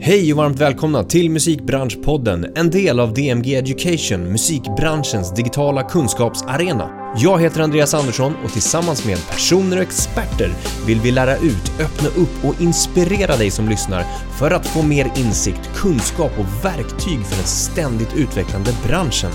Hej och varmt välkomna till Musikbranschpodden, en del av DMG Education, musikbranschens digitala kunskapsarena. Jag heter Andreas Andersson och tillsammans med personer och experter vill vi lära ut, öppna upp och inspirera dig som lyssnar för att få mer insikt, kunskap och verktyg för den ständigt utvecklande branschen.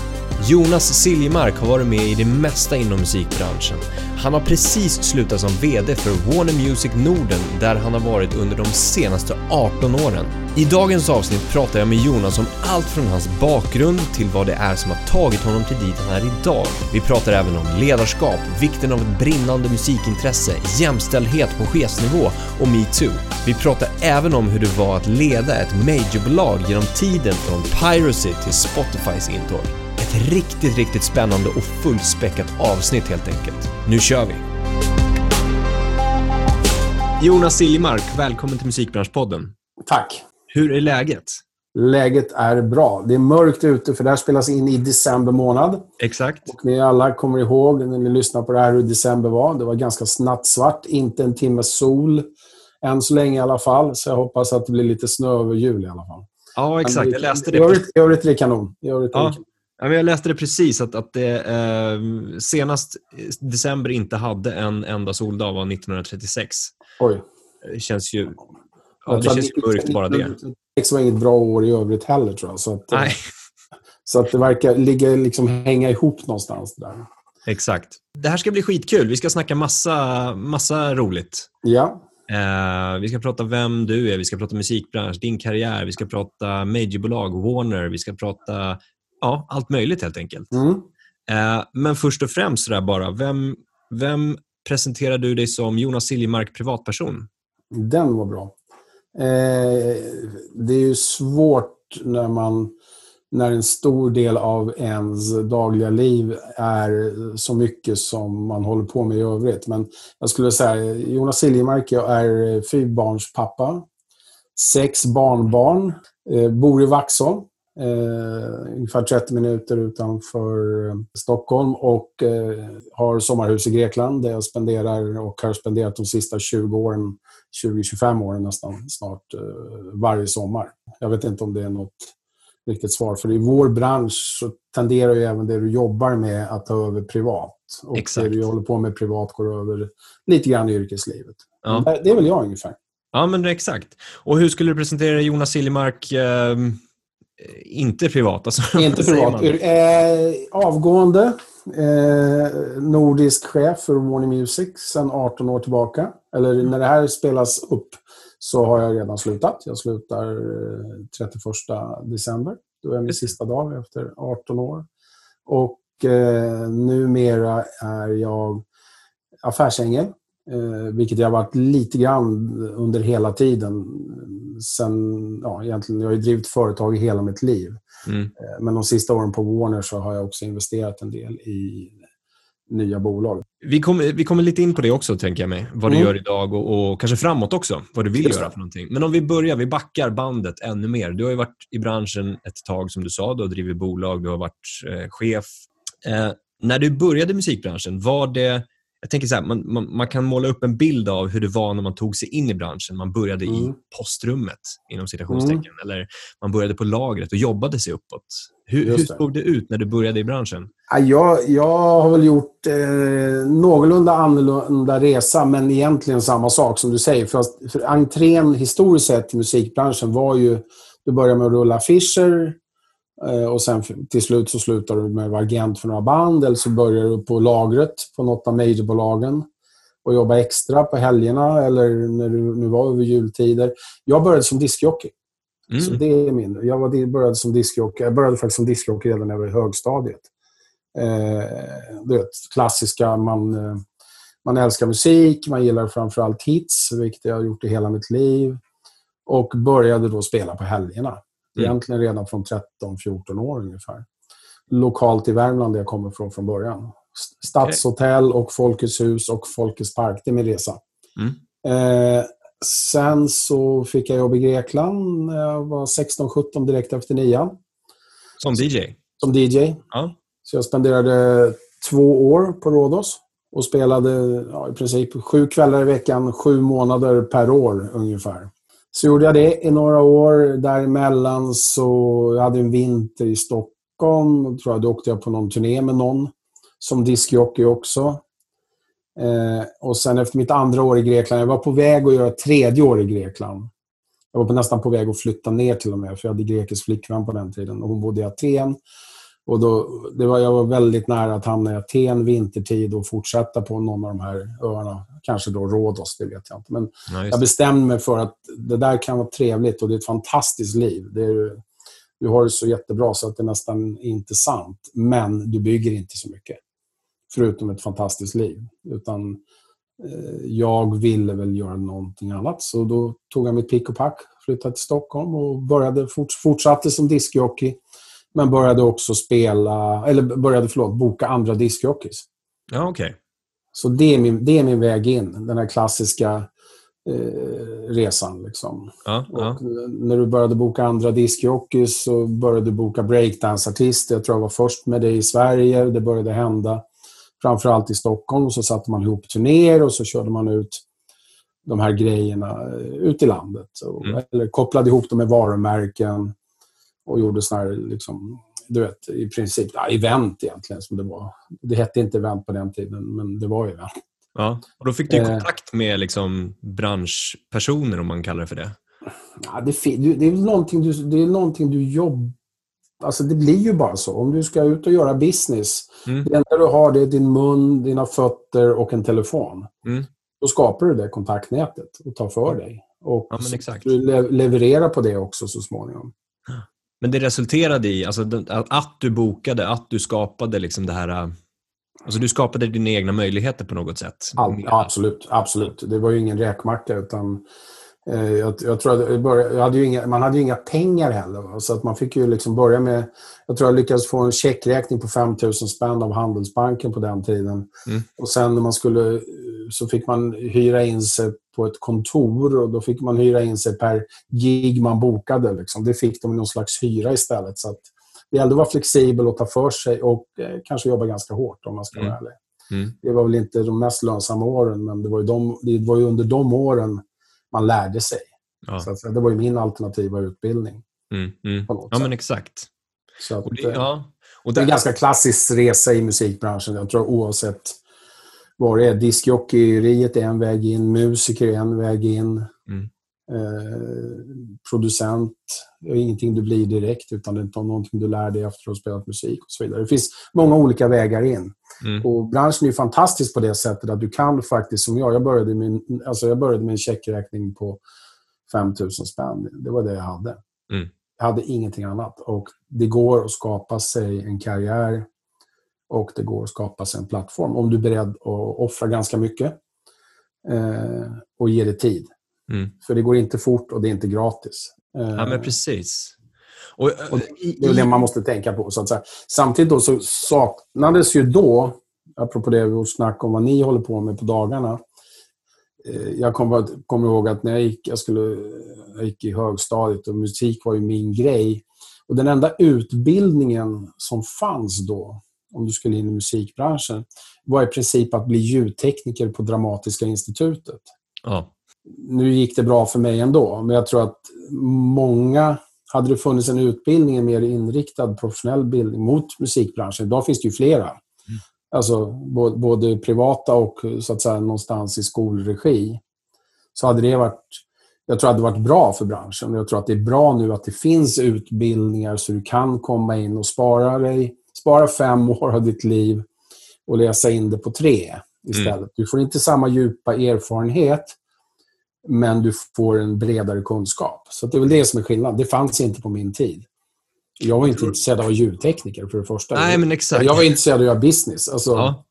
Jonas Siljemark har varit med i det mesta inom musikbranschen. Han har precis slutat som VD för Warner Music Norden där han har varit under de senaste 18 åren. I dagens avsnitt pratar jag med Jonas om allt från hans bakgrund till vad det är som har tagit honom till dit han är idag. Vi pratar även om ledarskap, vikten av ett brinnande musikintresse, jämställdhet på chefsnivå och metoo. Vi pratar även om hur det var att leda ett majorbolag genom tiden från Piracy till Spotifys intåg. Ett riktigt, riktigt spännande och fullspäckat avsnitt helt enkelt. Nu kör vi! Jonas Siljemark, välkommen till Musikbranschpodden. Tack. Hur är läget? Läget är bra. Det är mörkt ute för det här spelas in i december månad. Exakt. Och ni alla kommer ihåg när ni lyssnar på det här hur december var. Det var ganska nattsvart, inte en timme sol. Än så länge i alla fall. Så jag hoppas att det blir lite snö över jul i alla fall. Ja, exakt. Jag läste det. I övrigt är det kanon. I övrigt det Ja. kanon. Jag läste det precis, att, att det eh, senast december inte hade en enda soldag var 1936. Oj. Det känns ju, ja, det känns ju mörkt bara det. 1996 var inget bra år i övrigt heller tror jag. Så att, eh, Nej, så att det verkar ligga, liksom, hänga ihop någonstans där. exakt. Det här ska bli skitkul. Vi ska snacka massa, massa roligt. Ja. Eh, vi ska prata vem du är, vi ska prata musikbransch, din karriär, vi ska prata majorbolag, Warner, vi ska prata ja, allt möjligt helt enkelt. Mm. Eh, men först och främst sådär bara, vem, vem presenterar du dig som Jonas Siljemark privatperson? Den var bra. Eh, det är ju svårt när man när en stor del av ens dagliga liv är så mycket som man håller på med i övrigt. Men jag skulle säga Jonas Siljemark, jag är fyrbarnspappa, sex barnbarn, eh, bor i Vaxholm, eh, ungefär 30 minuter utanför eh, Stockholm och eh, har sommarhus i Grekland där jag spenderar och har spenderat de sista 20 åren 20-25 åren nästan snart eh, varje sommar. Jag vet inte om det är något riktigt svar. För i vår bransch så tenderar ju även det du jobbar med att ta över privat. Och Exakt. det du håller på med privat går över lite grann i yrkeslivet. Ja. Det- är väl jag ungefär. Ja, men exakt. Och hur skulle du presentera Jonas Siljemark eh, inte privat? Alltså, Inte privat. Eh, avgående eh, nordisk chef för Warner Music sedan 18 år tillbaka. Eller när det här spelas upp så har jag redan slutat. Jag slutar eh, 31 december. Då är min Just sista dag efter 18 år. Och eh, numera är jag affärsängel. Eh, vilket jag har varit lite grann under hela tiden. Sen, ja, egentligen, jag har ju drivit företag i hela mitt liv. Mm. Men de sista åren på Warner så har jag också investerat en del i nya bolag. Vi, kommer, vi kommer lite in på det också, tänker jag mig. Vad du Mm. gör idag och, och kanske framåt också. Vad du vill Just göra för någonting. Men om vi börjar, vi backar bandet ännu mer. Du har ju varit i branschen ett tag, som du sa. Du har drivit bolag, du har varit eh, chef. Eh, när du började i musikbranschen, var det... Jag tänker så här, man, man, man kan måla upp en bild av hur det var när man tog sig in i branschen. Man började i Mm. postrummet, inom citationstecken. Eller man började på lagret och jobbade sig uppåt. Hur, hur såg det ut när du började i branschen? Ja, Jag, jag har väl gjort eh, någorlunda annorlunda resa, men egentligen samma sak som du säger. För, att- för entrén historiskt sett i musikbranschen var ju... Du börjar med att rulla affischer och sen till slut så slutar du med att vara agent för några band eller så börjar du på lagret på något av majorbolagen och jobba extra på helgerna eller när du nu var över jultider. Jag började som diskjockey. Mm. Så det är min. Jag var, började som diskjockey. Jag började faktiskt som diskjockey redan när jag var i högstadiet. Eh, du vet, klassiska, man, eh, man älskar musik, man gillar framförallt hits, vilket jag har gjort i hela mitt liv. Och började då spela på helgerna. Mm. Egentligen redan från 13-14 år ungefär. Lokalt i Värmland där jag kommer från från början. Stadshotell och Folkets hus och Folkets park. Det är min resa. Mm. Eh, sen så fick jag jobb i Grekland när jag var 16-17 direkt efter nian. Som DJ? Som DJ. Ja. Så jag spenderade två år på Rhodos och spelade ja, i princip sju kvällar i veckan, sju månader per år ungefär. Så gjorde jag det i några år. Däremellan så jag hade en vinter i Stockholm. Tror jag, då åkte jag på någon turné med någon som diskjockey också. Eh, och sen efter mitt andra år i Grekland, jag var på väg att göra tredje år i Grekland. Jag var på, nästan på väg att flytta ner till och med, för jag hade grekisk flickvän på den tiden. Och hon bodde i Aten. Och då, det var, jag var väldigt nära att hamna i Aten vintertid och fortsätta på någon av de här öarna. Kanske då Rhodos, det vet jag inte. Men ja, jag bestämde mig för att det där kan vara trevligt och det är ett fantastiskt liv. Det är, du har det så jättebra så att det är nästan inte sant. Men du bygger inte så mycket. Förutom ett fantastiskt liv. Utan eh, jag ville väl göra någonting annat. Så då tog jag mitt pick och pack, flyttade till Stockholm och började, fortsatte som diskjockey men började också spela, eller började, förlåt, boka andra diskjockeys. Ja, okej. Okay. Så det är, min, det är min väg in, den här klassiska eh, resan. Liksom. Ja, ja. När du började boka andra diskjockeys så började du boka breakdance-artister. Jag tror jag var först med det i Sverige. Det började hända framförallt i Stockholm. Så satte man ihop turnéer och så körde man ut de här grejerna eh, ut i landet. Mm. Eller kopplade ihop dem med varumärken och gjorde såna här, liksom, du vet, i princip ja, event egentligen som det var. Det hette inte event på den tiden, men det var event. Ja, och då fick du eh. kontakt med liksom, branschpersoner, om man kallar det för det? Ja, det, det, är någonting du, det är någonting du jobbar Alltså det blir ju bara så. Om du ska ut och göra business, mm. det enda du har det är din mun, dina fötter och en telefon. Mm. Då skapar du det kontaktnätet och tar för dig. Och ja, du levererar på det också så småningom. Men det resulterade i alltså, att du bokade, att du skapade liksom det här... Äh, alltså du skapade dina egna möjligheter på något sätt? All, absolut, absolut. Det var ju ingen räkmacka utan eh, jag, jag, tror att började, hade ju inga, man hade ju inga pengar heller. Va? Så att man fick ju liksom börja med... Jag tror jag lyckades få en checkräkning på 5 000 spänn av Handelsbanken på den tiden. Mm. Och sen när man skulle... Så fick man hyra in sig på ett kontor och då fick man hyra in sig per gig man bokade. Liksom. Det fick de i någon slags hyra istället. Så att det gällde att vara flexibel och ta för sig och eh, kanske jobba ganska hårt om man ska vara mm. ärlig. Mm. Det var väl inte de mest lönsamma åren, men det var de, det var ju under de åren man lärde sig. Ja. Så det var ju min alternativa utbildning. Mm. mm. Ja, men exakt. Så att, och det, ja. och det är en ganska klassisk resa i musikbranschen. Jag tror oavsett vad det är. Diskjockeyeriet är en väg in, musiker är en väg in. Eh, producent är ingenting du blir direkt utan det är någonting du lär dig efter att ha spelat musik och så vidare. Det finns många olika vägar in. Mm. Och branschen är fantastisk på det sättet att du kan faktiskt, som jag, jag började med, alltså jag började med en checkräkning på 5 000 spänn. Det var det jag hade. Mm. Jag hade ingenting annat. Och Det går att skapa sig en karriär och det går att skapa sig en plattform om du är beredd att offra ganska mycket eh, och ge det tid. Mm. För det går inte fort och det är inte gratis. Eh, ja, men precis. Och, och det är det man måste tänka på. Så att säga. Samtidigt då så saknades ju då, apropå det vårt snack om vad ni håller på med på dagarna. Eh, jag kommer kom ihåg att när jag gick, jag, skulle, jag gick i högstadiet och musik var ju min grej. Och Den enda utbildningen som fanns då, om du skulle in i musikbranschen, var i princip att bli ljudtekniker på Dramatiska institutet. Ja. Nu gick det bra för mig ändå, men jag tror att många... Hade det funnits en utbildning, en mer inriktad professionell bildning mot musikbranschen, idag finns det ju flera. Mm. Alltså både privata och så att säga någonstans i skolregi. Så hade det varit jag tror att det hade varit bra för branschen. Jag tror att det är bra nu att det finns utbildningar så du kan komma in och spara dig spara fem år av ditt liv och läsa in det på tre istället. Mm. Du får inte samma djupa erfarenhet, men du får en bredare kunskap. Så det är väl det som är skillnaden. Det fanns inte på min tid. Jag var inte intresserad av ljudtekniker för det första. Nej, men exakt. Jag var intresserad av att göra business. Alltså, ja.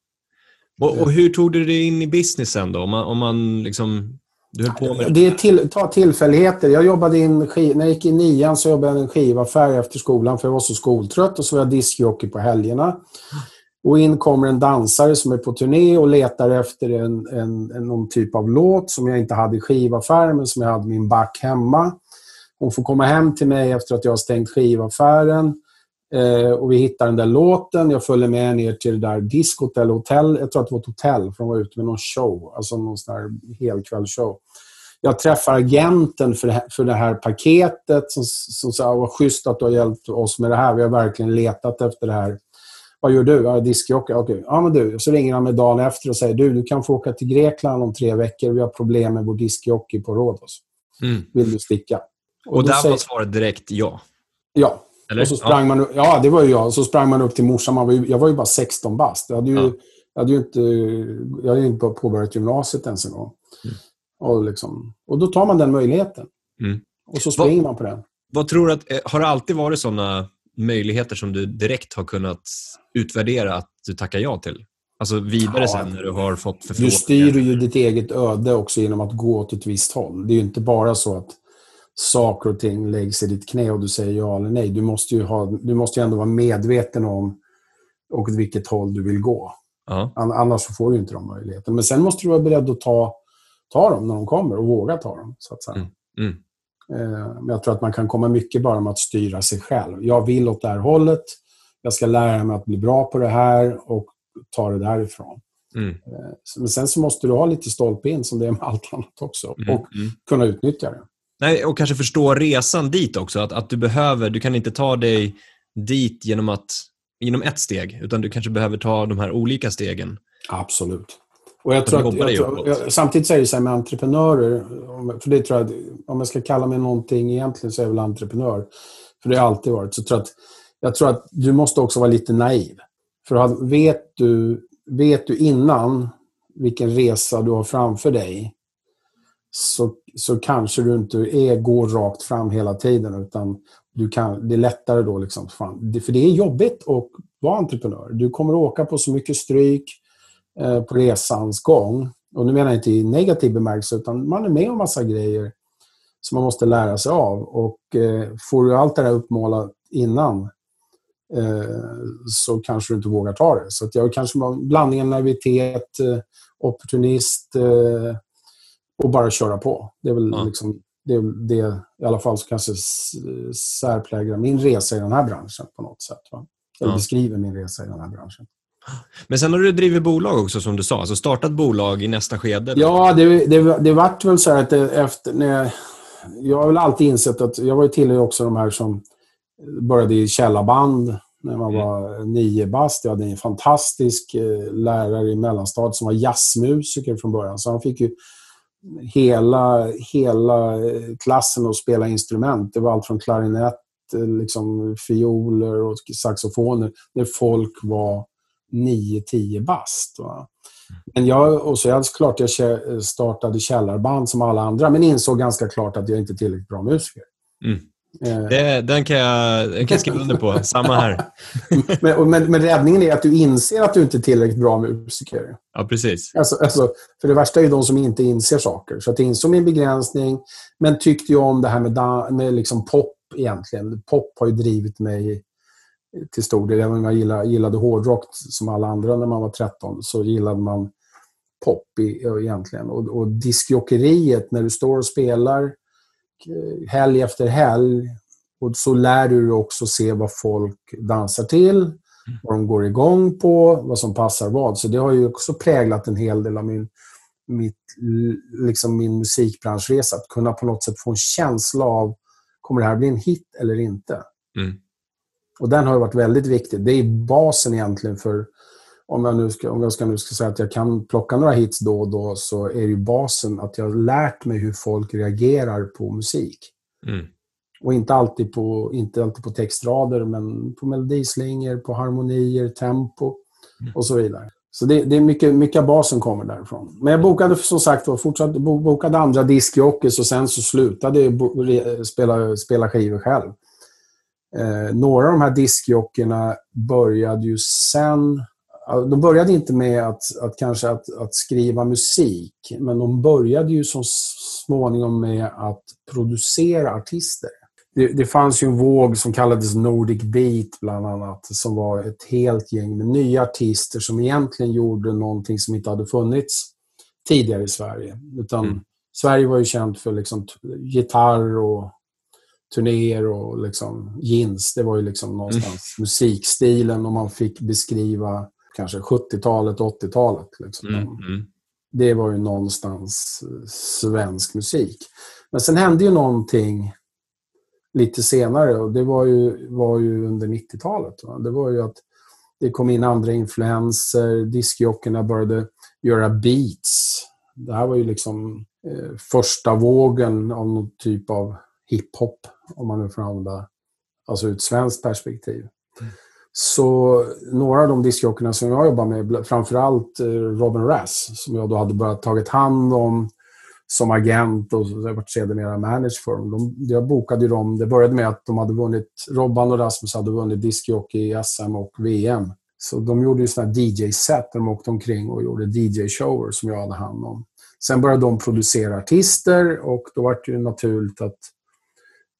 och, och, hur tog du dig in i businessen då? Om man, om man liksom du höll på med det? är till, ta tillfälligheter. Jag jobbade in, när jag gick i nian så jobbade jag i en skivaffär efter skolan för jag var så skoltrött och så var jag diskjockey på helgerna. Och in kommer en dansare som är på turné och letar efter en, en, en, någon typ av låt som jag inte hade i skivaffären men som jag hade min back hemma. Hon får komma hem till mig efter att jag har stängt skivaffären. Eh, och vi hittar den där låten. Jag följer med ner till det där diskot eller hotell. Jag tror att det var ett hotell, för de var ute med någon show. Alltså någon sån här helkvällsshow. Jag träffar agenten för det här, för det här paketet som, som sa vad schysst att du har hjälpt oss med det här. Vi har verkligen letat efter det här. Vad gör du? Ja, diskjockey. Okej. Okay. Ja, men du. Så ringer han mig dagen efter och säger du, du kan få åka till Grekland om tre veckor. Vi har problem med vår diskjockey på Rhodos. Mm. Vill du sticka? Och, och där säger... var svaret direkt ja? Ja. Eller? Och så sprang ja. man, ja, det var ju jag. Så sprang man upp till morsan. Man var ju, jag var ju bara 16 bast. Jag hade ju, ja. jag hade ju inte, jag hade inte påbörjat gymnasiet ens en gång. Mm. Och, liksom, och då tar man den möjligheten. Mm. Och så springer vad, man på den. Vad tror du att, eh, har det alltid varit sådana möjligheter som du direkt har kunnat utvärdera att du tackar ja till? Alltså vidare ja, sen när du har fått förfrågningar? Du styr ju ditt eget öde också genom att gå åt ett visst håll. Det är ju inte bara så att saker och ting läggs i ditt knä och du säger ja eller nej. Du måste ju, ha, du måste ju ändå vara medveten om åt vilket håll du vill gå. Ja. Annars får du inte de möjligheterna. Men sen måste du vara beredd att ta, ta dem när de kommer och våga ta dem. Så att säga. Mm. Mm. Eh, men jag tror att man kan komma mycket bara med att styra sig själv. Jag vill åt det här hållet. Jag ska lära mig att bli bra på det här och ta det därifrån. Mm. Eh, men sen så måste du ha lite stolpe in som det är med allt annat också och mm. mm. kunna utnyttja det. Nej, och kanske förstå resan dit också. Att, att du behöver, du kan inte ta dig dit genom, att, genom ett steg, utan du kanske behöver ta de här olika stegen. Absolut. Och jag tror att, jag tror, jag, samtidigt så är det så här med entreprenörer, för det tror jag, om jag ska kalla mig någonting egentligen så är jag väl entreprenör. För det har jag alltid varit. Så tror att, jag tror att du måste också vara lite naiv. För vet du, vet du innan vilken resa du har framför dig så, så kanske du inte är, går rakt fram hela tiden. utan du kan, Det är lättare då. Liksom, för det är jobbigt att vara entreprenör. Du kommer att åka på så mycket stryk på resans gång. Och nu menar jag inte i negativ bemärkelse, utan man är med om massa grejer som man måste lära sig av. Och eh, får du allt det där uppmålat innan eh, så kanske du inte vågar ta det. Så jag kanske var en blandning av nervitet, eh, opportunist eh, och bara köra på. Det är väl ja. liksom, det, det i alla fall som kanske särpräglar min resa i den här branschen på något sätt. Va? Eller ja. beskriver min resa i den här branschen. Men sen har du drivit bolag också som du sa, alltså startat bolag i nästa skede? Ja, det, det, det vart väl så här att det, efter, när jag, jag har väl alltid insett att jag var ju tillhör också de här som började i källarband när man mm. var nio bast. Jag hade en fantastisk eh, lärare i mellanstadiet som var jazzmusiker från början. Så han fick ju hela, hela eh, klassen att spela instrument. Det var allt från klarinett, eh, liksom fioler och saxofoner när folk var 9-10 bast. Va? Men jag, och så jag, klart jag startade källarband som alla andra, men insåg ganska klart att jag inte är tillräckligt bra musiker. Mm. Eh. Det, den, kan jag, den kan jag skriva under på. Samma här. men, men, men, räddningen är att du inser att du inte är tillräckligt bra musiker. Ja, precis. Alltså, alltså, för det värsta är ju de som inte inser saker. Så att jag insåg min begränsning, men tyckte ju om det här med, med liksom pop egentligen. Pop har ju drivit mig till stor del. Även om jag gillade, gillade hårdrock som alla andra när man var 13 så gillade man pop i, egentligen. Och, och diskjockeriet, när du står och spelar eh, helg efter helg och så lär du dig också se vad folk dansar till, mm. vad de går igång på, vad som passar vad. Så det har ju också präglat en hel del av min, mitt, liksom min musikbranschresa. Att kunna på något sätt få en känsla av, kommer det här bli en hit eller inte? Mm. Och den har varit väldigt viktig. Det är basen egentligen för, om jag nu ska, om jag ska, nu ska säga att jag kan plocka några hits då och då, så är ju basen att jag har lärt mig hur folk reagerar på musik. Mm. Och inte alltid, på, inte alltid på textrader, men på melodislingor, på harmonier, tempo mm. och så vidare. Så det, det, är mycket, mycket av basen kommer därifrån. Men jag bokade som sagt fortsatte, bokade andra diskjockeys och sen så slutade jag spela, spela skivor själv. Eh, några av de här diskjockerna började ju sen... De började inte med att, att kanske att, att, skriva musik, men de började ju så småningom med att producera artister. Det, det fanns ju en våg som kallades Nordic Beat bland annat, som var ett helt gäng med nya artister som egentligen gjorde någonting som inte hade funnits tidigare i Sverige. Utan mm. Sverige var ju känt för liksom gitarr och turnéer och liksom jeans. Det var ju liksom någonstans mm. musikstilen om man fick beskriva kanske 70-talet, 80-talet. Liksom. Mm, mm. det var ju någonstans svensk musik. Men sen hände ju någonting lite senare och det var ju, var ju under 90-talet. Det var ju att det kom in andra influenser, diskjockerna började göra beats. Det här var ju liksom eh, första vågen av någon typ av hiphop, om man nu får använda, alltså ur ett svenskt perspektiv. Mm. Så några av de diskjockerna som jag jobbar med, framförallt eh, Robin Rass, som jag då hade börjat tagit hand om som agent och varit sedermera manager för dem. De, jag bokade ju dem. Det började med att de hade vunnit, Robban och Rasmus hade vunnit diskjockey i SM och VM. Så de gjorde ju sådana DJ-set där de åkte omkring och gjorde DJ-shower som jag hade hand om. Sen började de producera artister och då var det ju naturligt att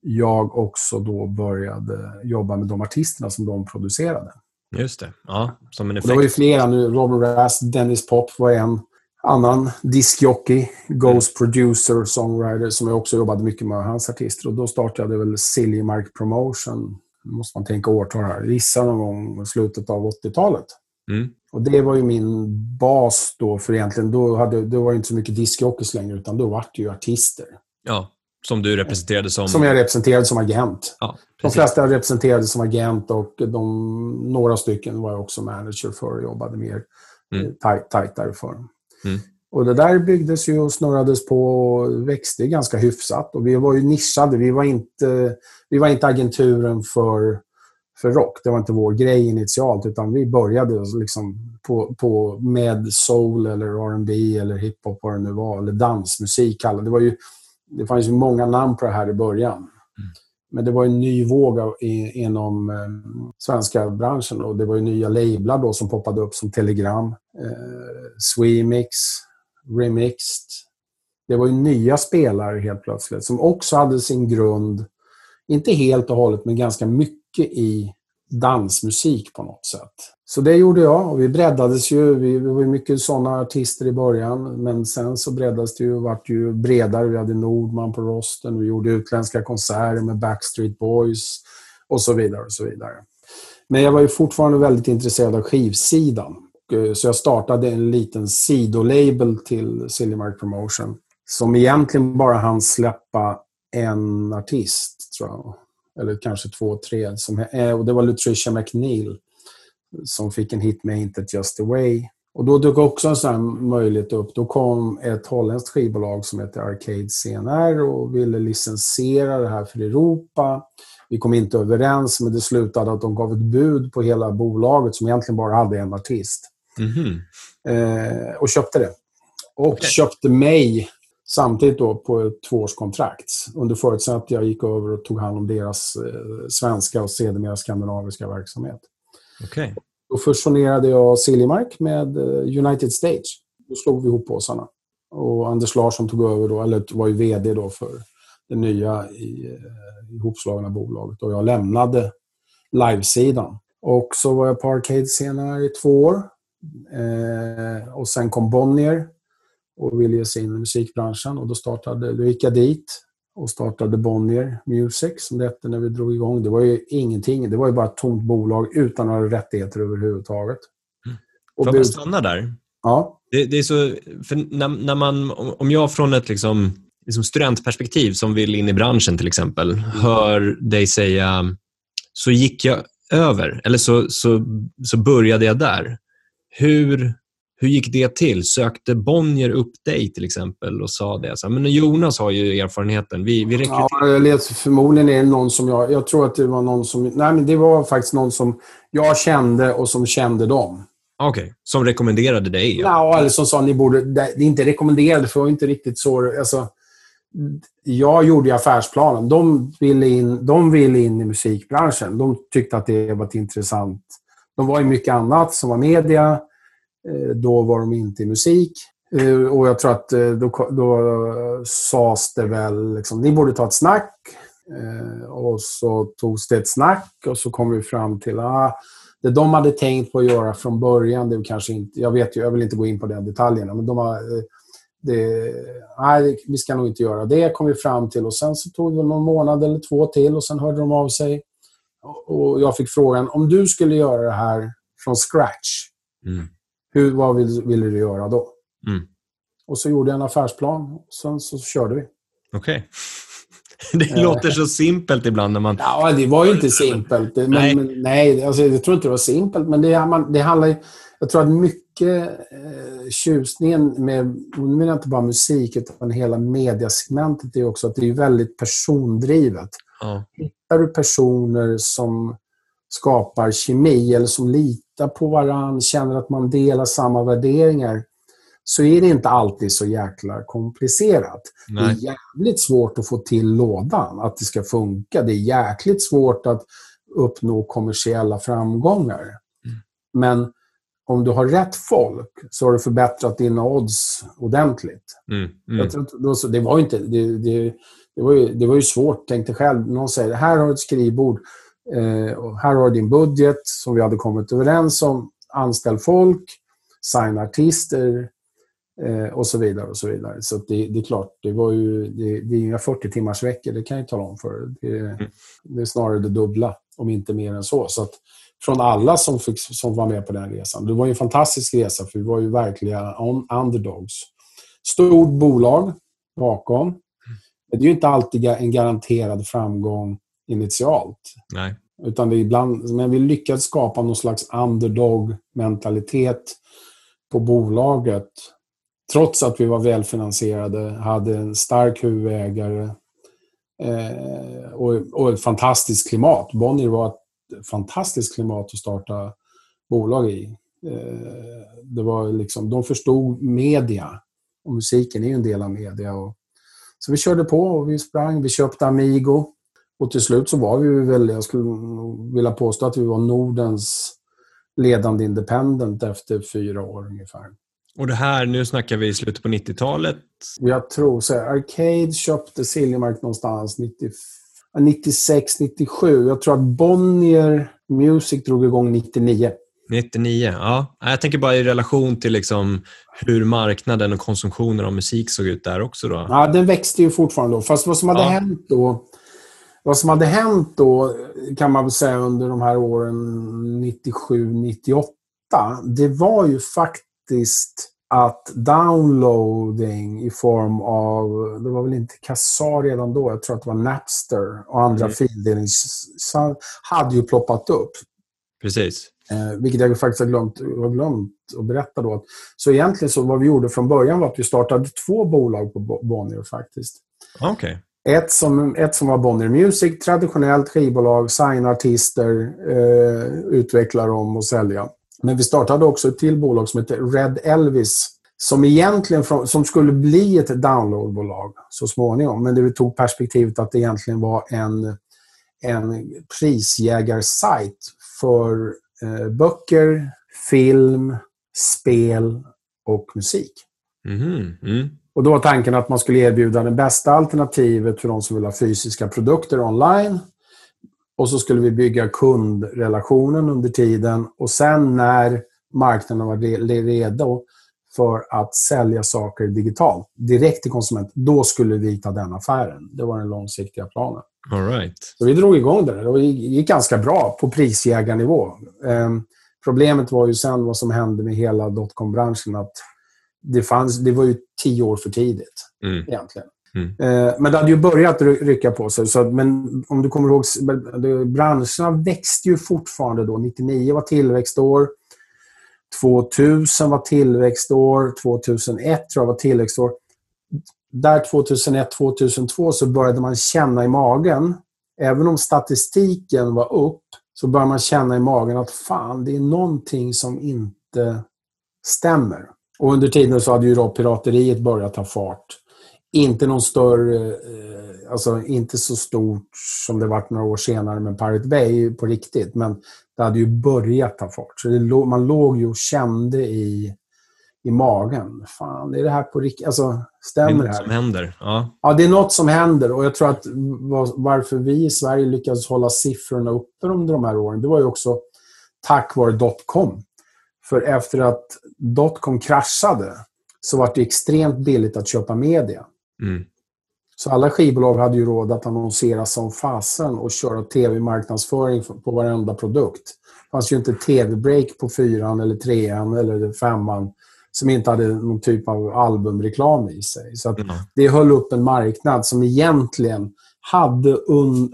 jag också då började jobba med de artisterna som de producerade. Just det. Ja, som en effekt. Och det var ju flera nu. Robin Rass, Dennis Pop var en annan diskjockey, Ghost mm. producer, songwriter som jag också jobbade mycket med hans artister. Och då startade jag väl Silly Mark Promotion. Nu måste man tänka årtal här. Gissa någon gång i slutet av 80-talet. Mm. Och det var ju min bas då, för egentligen då, hade, då var det inte så mycket diskjockeys längre, utan då var det ju artister. Ja, som du representerade som... Som jag representerade som agent. Ja, de flesta representerade som agent och de, några stycken var jag också manager för och jobbade mer mm. Eh, tajt, tajtare för. Mm. Och det där byggdes ju och snurrades på och växte ganska hyfsat. Och vi var ju nischade. Vi var inte, vi var inte agenturen för, för rock. Det var inte vår grej initialt. Utan vi började liksom på, på, med soul eller R&B eller hiphop vad det nu var. Eller dansmusik. Det, var ju, det fanns ju många namn på det här i början. Mm. Men det var en ny våg inom eh, svenska branschen och det var ju nya lablar då som poppade upp som Telegram, eh, Swemix, Remixed. Det var ju nya spelare helt plötsligt som också hade sin grund, inte helt och hållet, men ganska mycket i dansmusik på något sätt. Så det gjorde jag och vi breddades ju. Vi, vi var ju mycket sådana artister i början, men sen så breddades det ju och vart ju bredare. Vi hade Nordman på rosten, vi gjorde utländska konserter med Backstreet Boys och så vidare och så vidare. Men jag var ju fortfarande väldigt intresserad av skivsidan. Eh, så jag startade en liten sidolabel till Sillymark Promotion som egentligen bara hann släppa en artist, tror jag. Eller kanske två, tre. Som, eh, och det var Lutricia McNeil som fick en hit med Inte Just The Way. Och då dök också en sån möjlighet upp. Då kom ett holländskt skivbolag som heter Arcade CNR och ville licensiera det här för Europa. Vi kom inte överens, men det slutade att de gav ett bud på hela bolaget som egentligen bara hade en artist. Mm -hmm. eh, och köpte det. Och okay. köpte mig samtidigt då på ett tvåårskontrakt. Under förutsättning att jag gick över och tog hand om deras eh, svenska och sedermera skandinaviska verksamhet. Okay. Då fusionerade jag Siljemark med eh, United Stage. Då slog vi ihop påsarna. Och Anders Larsson tog över då, eller var ju VD då för det nya i, eh, ihopslagna bolaget. Och jag lämnade livesidan. Och så var jag på Arcade senare i två år. Eh, och sen kom Bonnier och ville ge sig in i musikbranschen. Och då, startade, då gick jag dit och startade Bonnier Music som det hette när vi drog igång. Det var ju ingenting. Det var ju bara ett tomt bolag utan några rättigheter överhuvudtaget. Mm. Och Får jag stanna där? Ja. Det, det, är så, när, när man, om jag från ett liksom, liksom studentperspektiv som vill in i branschen till exempel, mm. hör dig säga så gick jag över, eller så, så, så började jag där. Hur, hur gick det till? Sökte Bonnier upp dig till exempel och sa det? Så, men Jonas har ju erfarenheten. Vi, vi rekryterar... Ja, jag förmodligen är det någon som jag... Jag tror att det var någon som... Nej, men det var faktiskt någon som jag kände och som kände dem. Okej, okay. som rekommenderade dig? Ja, ja eller som sa ni borde... Det är inte rekommenderade, för var inte riktigt så... Alltså, jag gjorde affärsplanen. De ville, in, de ville in i musikbranschen. De tyckte att det var ett intressant... De var i mycket annat som var media. Eh, då var de inte i musik. Eh, och jag tror att eh, då, då sades det väl liksom, ni borde ta ett snack. Och så togs det ett snack och så kom vi fram till ah, det de hade tänkt på att göra från början, det kanske inte, jag vet ju, jag vill inte gå in på den detaljerna, men de har, det, nej, vi ska nog inte göra det, kom vi fram till. Och Sen så tog det någon månad eller två till och sen hörde de av sig. Och Jag fick frågan, om du skulle göra det här från scratch, mm. Hur, vad vill, vill du göra då? Mm. och så gjorde jag en affärsplan. Och sen så körde vi. Okej. Det Eh. låter så simpelt ibland när man... Ja, det var ju inte simpelt. Men, Nej. men, nej alltså, jag tror inte det var simpelt. Men det, det handlar ju... Jag tror att mycket eh, tjusningen med, nu menar jag inte bara musik, utan hela mediasegmentet är också att det är väldigt persondrivet. Ja. Hittar du personer som skapar kemi eller som litar på varandra, känner att man delar samma värderingar, så är det inte alltid så jäkla komplicerat. Det är Nej. jävligt svårt att få till lådan, att det ska funka. Det är jäkligt svårt att uppnå kommersiella framgångar. Men om du har rätt folk så har du förbättrat dina odds ordentligt. Mm. Mm. Jag tror, att då, så- det, var ju inte, det, det, det, var ju, det var ju svårt, tänk dig själv. Någon säger, här har du ett skrivbord. Eh, och här har du din budget som vi hade kommit överens om. Anställ folk, signa artister eh, och så vidare. och så vidare. Så det, det är klart, det, var ju, det, det är inga 40 timmars veckor, det kan jag tala om för det, det är snarare det dubbla, om inte mer än så. så att, från alla som, fick, som var med på den resan. Det var en fantastisk resa, för vi var ju verkliga underdogs. Stort bolag bakom. Men det är ju inte alltid en garanterad framgång initialt. Nej. Utan det ibland, men vi lyckades skapa någon slags underdog-mentalitet på bolaget. Trots att vi var välfinansierade, hade en stark huvudägare eh, och, och ett fantastiskt klimat. Bonnier var ett fantastiskt klimat att starta bolag i. Eh, det var liksom, de förstod media. Och musiken är ju en del av media. Och, så vi körde på och vi sprang. Vi köpte Amigo. Och till slut så var vi väl, jag skulle vilja påstå att vi var Nordens ledande independent efter fyra år ungefär. Och det här, nu snackar vi i slutet på 90-talet. Jag tror så här, Arcade köpte Siljemark någonstans 90, 96, 97. Jag tror att Bonnier Music drog igång 99. 99, ja. Jag tänker bara i relation till liksom hur marknaden och konsumtionen av musik såg ut där också. Då. Ja, den växte ju fortfarande då. Fast vad som hade Ja. hänt då vad som hade hänt då, kan man väl säga under de här åren 97, 98, det var ju faktiskt att downloading i form av, det var väl inte Kazaa redan då, jag tror att det var Napster och andra Mm. fildelnings hade ju ploppat upp. Precis. Eh, vilket jag faktiskt har glömt, har glömt att berätta då. Så egentligen så vad vi gjorde från början var att vi startade två bolag på Bo- Bonnier faktiskt. Okej. Ett som, ett som var Bonnier Music, traditionellt skivbolag, signa artister, eh, utveckla dem och sälja. Men vi startade också ett till bolag som heter Red Elvis som egentligen från, som skulle bli ett downloadbolag så småningom. Men det vi tog perspektivet att det egentligen var en, en prisjägarsajt för eh, böcker, film, spel och musik. Mhm, Mm. Och då var tanken att man skulle erbjuda det bästa alternativet för de som vill ha fysiska produkter online. Och så skulle vi bygga kundrelationen under tiden. Och sen när marknaden var re- redo för att sälja saker digitalt, direkt till konsument, då skulle vi ta den affären. Det var den långsiktiga planen. All right. Så vi drog igång det där och det gick ganska bra på prisjägarnivå. Ehm, problemet var ju sen vad som hände med hela dotcom-branschen. att det, fanns, det var ju tio år för tidigt Mm. egentligen. Mm. Eh, men det hade ju börjat ry- rycka på sig. Så, men om du kommer ihåg, branscherna växte ju fortfarande då. 99 var tillväxtår. 2000 var tillväxtår. 2001 tror jag var tillväxtår. Där 2001, 2002 så började man känna i magen, även om statistiken var upp, så började man känna i magen att fan, det är någonting som inte stämmer. Och under tiden så hade ju då pirateriet börjat ta fart. Inte någon större, eh, alltså inte så stort som det varit några år senare med Pirate Bay på riktigt, men det hade ju börjat ta fart. Så det låg, man låg ju och kände i, i magen. Fan, är det här på riktigt? Alltså, Det är stämmer det något här? som händer. Ja. Ja, det är något som händer och jag tror att var- varför vi i Sverige lyckades hålla siffrorna uppe under de här åren, det var ju också tack vare dotcom. För efter att dotcom kraschade så var det extremt billigt att köpa media. Mm. Så alla skivbolag hade ju råd att annonsera som fasen och köra tv-marknadsföring på varenda produkt. Det fanns ju inte tv-break på fyran eller trean eller femman som inte hade någon typ av albumreklam i sig. Så mm. det höll upp en marknad som egentligen hade, un,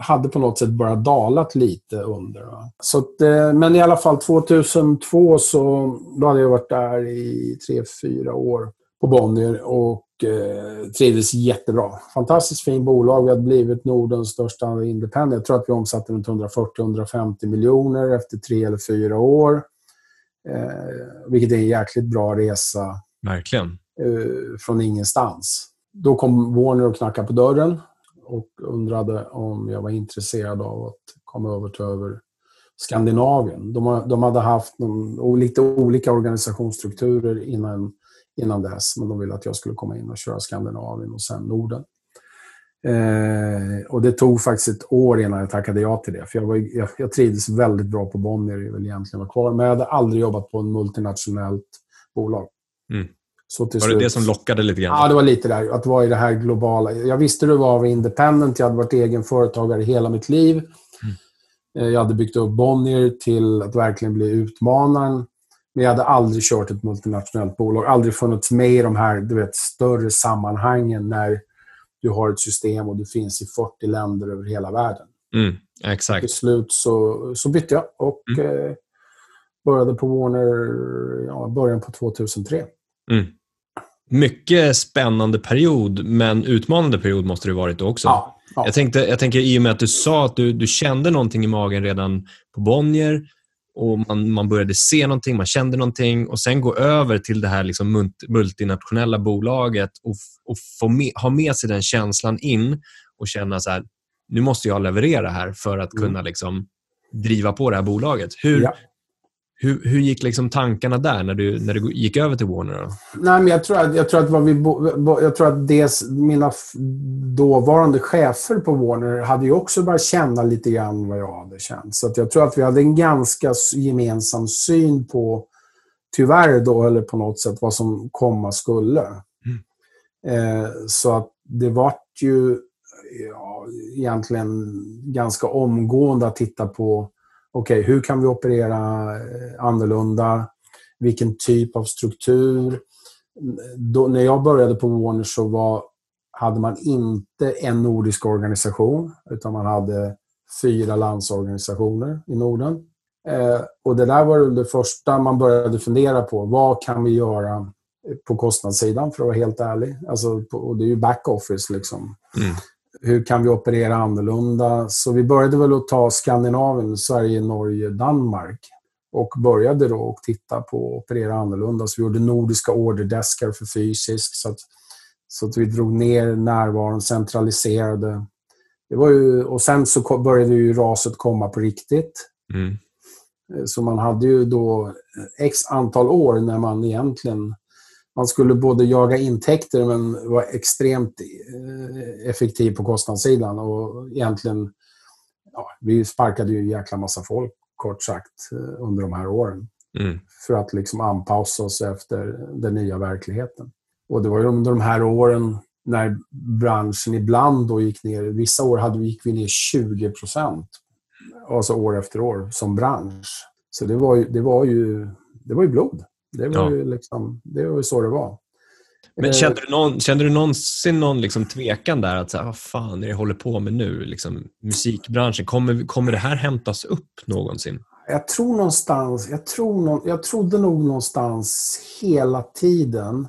hade på något sätt bara dalat lite under. Va? Så att, eh, men i alla fall 2002 så då hade jag varit där i tre, fyra år på Bonnier och eh, trivdes jättebra. Fantastiskt fint bolag. Vi hade blivit Nordens största independent. Jag tror att vi omsatte runt 140-150 miljoner efter tre eller fyra år. Eh, vilket är en jäkligt bra resa. Verkligen. Eh, från ingenstans. Då kom Warner och knackade på dörren och undrade om jag var intresserad av att komma över till över Skandinavien. De, de hade haft någon, lite olika organisationsstrukturer innan, innan dess, men de ville att jag skulle komma in och köra Skandinavien och sen Norden. Eh, och Det tog faktiskt ett år innan jag tackade ja till det. För jag, var, jag, jag trivdes väldigt bra på Bonnier, jag ville egentligen vara kvar. Men jag hade aldrig jobbat på ett multinationellt bolag. Mm. Var slut... det det som lockade lite grann? Ja, det var lite där. Att vara i det här globala. Jag visste det var independent. Jag hade varit egen företagare hela mitt liv. Mm. Eh, jag hade byggt upp Bonnier till att verkligen bli utmanaren. Men jag hade aldrig kört ett multinationellt bolag. Aldrig funnits med i de här du vet, större sammanhangen när du har ett system och du finns i 40 länder över hela världen. Mm, exakt. Till slut så, så bytte jag och mm. eh, började på Warner ja, början på 2003. Mm. Mycket spännande period, men utmanande period måste det varit också. Ja, ja. Jag, tänkte, jag tänker i och med att du sa att du, du kände någonting i magen redan på Bonnier och man, man började se någonting, man kände någonting och sen gå över till det här liksom multinationella bolaget och, och få med, ha med sig den känslan in och känna så här, nu måste jag leverera här för att mm. kunna liksom driva på det här bolaget. Hur, ja. Hur, hur gick liksom tankarna där när du, när du gick över till Warner? Då? Nej, men jag tror att, jag tror att, vad vi, jag tror att det, mina dåvarande chefer på Warner hade ju också börjat känna lite grann vad jag hade känt. Så jag tror att vi hade en ganska gemensam syn på, tyvärr då, eller på något sätt, vad som komma skulle. Mm. Eh, så att det var ju ja, egentligen ganska omgående att titta på okej, okay, hur kan vi operera eh, annorlunda? Vilken typ av struktur? Då, när jag började på Warner så var, hade man inte en nordisk organisation, utan man hade fyra landsorganisationer i Norden. Eh, och det där var det första man började fundera på. Vad kan vi göra eh, på kostnadssidan, för att vara helt ärlig? Alltså, och det är ju backoffice. Liksom. Mm hur kan vi operera annorlunda? Så vi började väl att ta Skandinavien, Sverige, Norge, Danmark och började då att titta på att operera annorlunda. Så vi gjorde nordiska orderdeskar för fysiskt så att, så att vi drog ner närvaron, centraliserade. Det var ju, och sen så började ju raset komma på riktigt. Mm. Så man hade ju då x antal år när man egentligen man skulle både jaga intäkter men var extremt eh, effektiv på kostnadssidan. Och egentligen, ja, vi sparkade ju en jäkla massa folk, kort sagt, eh, under de här åren. Mm. För att liksom anpassa oss efter den nya verkligheten. Och det var ju under de här åren när branschen ibland då gick ner. Vissa år hade, gick vi ner 20 procent. Alltså år efter år som bransch. Så det var ju, det var ju, det var ju blod. Det var, ja. ju, liksom, det var ju så det var. Men kände du, någon, kände du någonsin någon liksom tvekan där? att så Vad fan är det jag håller på med nu? Liksom, musikbranschen, kommer, kommer det här hämtas upp någonsin? Jag tror någonstans, jag, tror jag trodde nog någonstans hela tiden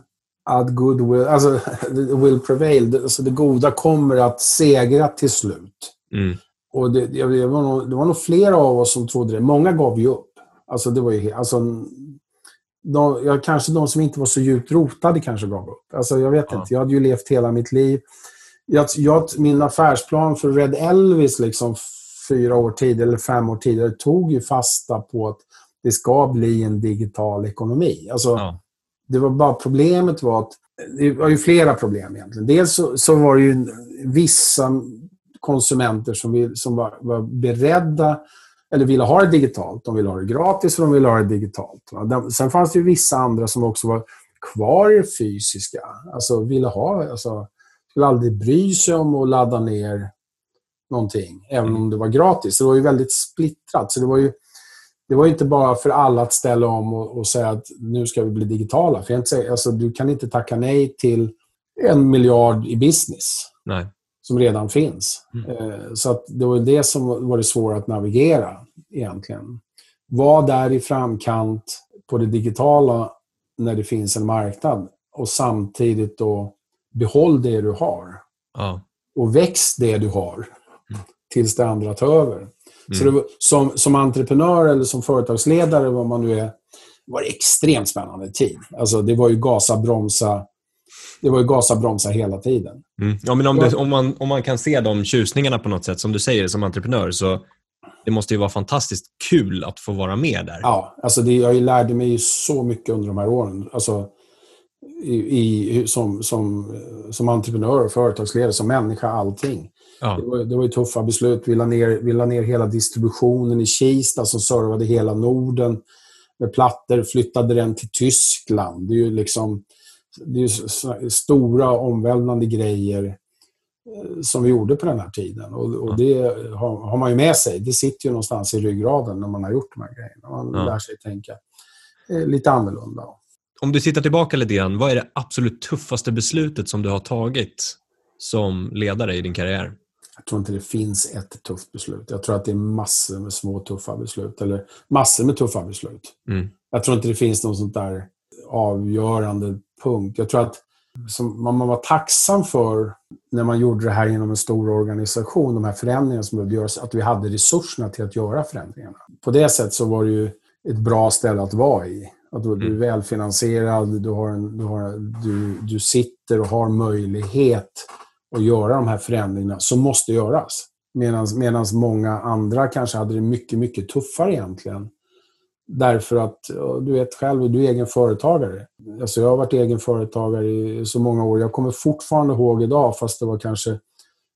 att goodwill, alltså will prevail, alltså det goda kommer att segra till slut. Mm. Och det, det, var nog, det var nog flera av oss som trodde det. Många gav ju upp. Alltså det var ju, alltså, de, ja, kanske de som inte var så djupt rotade kanske gav upp. Alltså, jag vet ja. inte. Jag hade ju levt hela mitt liv. Jag, jag, min affärsplan för Red Elvis liksom fyra år tidigare, eller fem år tidigare, tog ju fasta på att det ska bli en digital ekonomi. Alltså, ja. Det var bara problemet var att det var ju flera problem egentligen. Dels så, så var det ju vissa konsumenter som, vi, som var, var beredda eller ville ha det digitalt. De ville ha det gratis och de ville ha det digitalt. Sen fanns det ju vissa andra som också var kvar i det fysiska. Alltså ville ha, alltså, skulle aldrig bry sig om att ladda ner någonting, även om det var gratis. Det var ju väldigt splittrat. Så det var ju, det var inte bara för alla att ställa om och, och säga att nu ska vi bli digitala. För jag inte säga, alltså, du kan inte tacka nej till en miljard i business. Nej. Som redan finns. Mm. Eh, så att det var det som var det svåra att navigera egentligen. Var där i framkant på det digitala när det finns en marknad och samtidigt då behåll det du har. Ja. Och väx det du har mm. tills det andra tar över. Mm. Så det som, som entreprenör eller som företagsledare, vad man nu är, var det extremt spännande tid. Alltså, det var ju gasa, bromsa. Det var ju gasa, bromsa hela tiden. Mm. Ja, men om, det, om, man, om man kan se de tjusningarna på något sätt, som du säger som entreprenör, så det måste ju vara fantastiskt kul att få vara med där. Ja, alltså det, jag lärde mig så mycket under de här åren. Alltså, i, i, som, som, som entreprenör, företagsledare, som människa, allting. Ja. Det, var, det var ju tuffa beslut. Vi la, ner, vi la ner hela distributionen i Kista som servade hela Norden med plattor, flyttade den till Tyskland. Det är ju liksom det är stora omvälvande grejer Eh, som vi gjorde på den här tiden. Och, och det har, har, man ju med sig. Det sitter ju någonstans i ryggraden när man har gjort de här grejerna. Man ja. lär sig tänka eh, lite annorlunda. Om du tittar tillbaka lite grann, vad är det absolut tuffaste beslutet som du har tagit som ledare i din karriär? Jag tror inte det finns ett tufft beslut. Jag tror att det är massor med små tuffa beslut. Eller massor med tuffa beslut. Mm. Jag tror inte det finns någon sånt där avgörande punkt. Jag tror att som man var tacksam för när man gjorde det här inom en stor organisation, de här förändringarna som behövde göras, att vi hade resurserna till att göra förändringarna. På det sättet så var det ju ett bra ställe att vara i. Att du, är mm. välfinansierad, du, har en, du, har, du, du sitter och har möjlighet att göra de här förändringarna som måste göras. Medan många andra kanske hade det mycket, mycket tuffare egentligen. Därför att, du vet själv, du är egen företagare. Alltså jag har varit egen företagare i så många år. Jag kommer fortfarande ihåg idag, fast det var kanske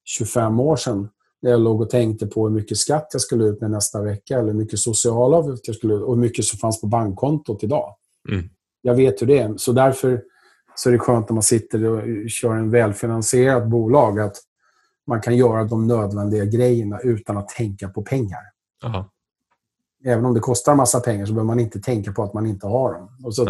25 år sedan, när jag låg och tänkte på hur mycket skatt jag skulle ut med nästa vecka eller hur mycket sociala avgifter jag skulle ut och hur mycket som fanns på bankkontot idag. Mm. Jag vet hur det är. Så därför så är det skönt när man sitter och kör en välfinansierat bolag att man kan göra de nödvändiga grejerna utan att tänka på pengar. Aha även om det kostar en massa pengar så behöver man inte tänka på att man inte har dem. Och så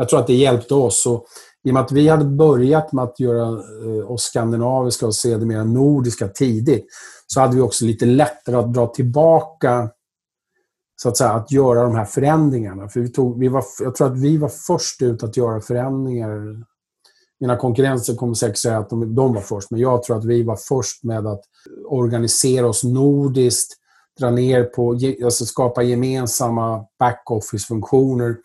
jag tror att det hjälpte oss. Och, I och med att vi hade börjat med att göra eh, oss skandinaviska och sedermera nordiska tidigt så hade vi också lite lättare att dra tillbaka så att säga, att göra de här förändringarna. För vi tog, vi var, jag tror att vi var först ut att göra förändringar. Mina konkurrenter kommer säkert säga att de, de var först, men jag tror att vi var först med att organisera oss nordiskt dra ner på, alltså skapa gemensamma backoffice-funktioner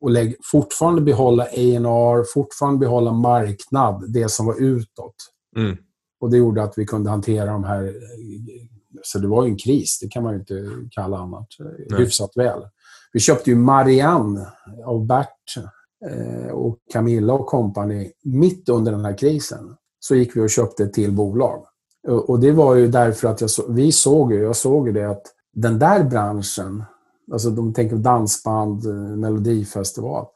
och lägg, fortfarande behålla A&R, fortfarande behålla marknad, det som var utåt. Mm. Och Det gjorde att vi kunde hantera de här... Så det var ju en kris, det kan man ju inte kalla annat. Nej. Hyfsat väl. Vi köpte ju Marianne av Bert eh, och Camilla och kompani mitt under den här krisen. Så gick vi och köpte ett till bolag. Och det var ju därför att jag vi såg ju, jag såg ju det att den där branschen, alltså de tänker dansband, eh, melodifestival,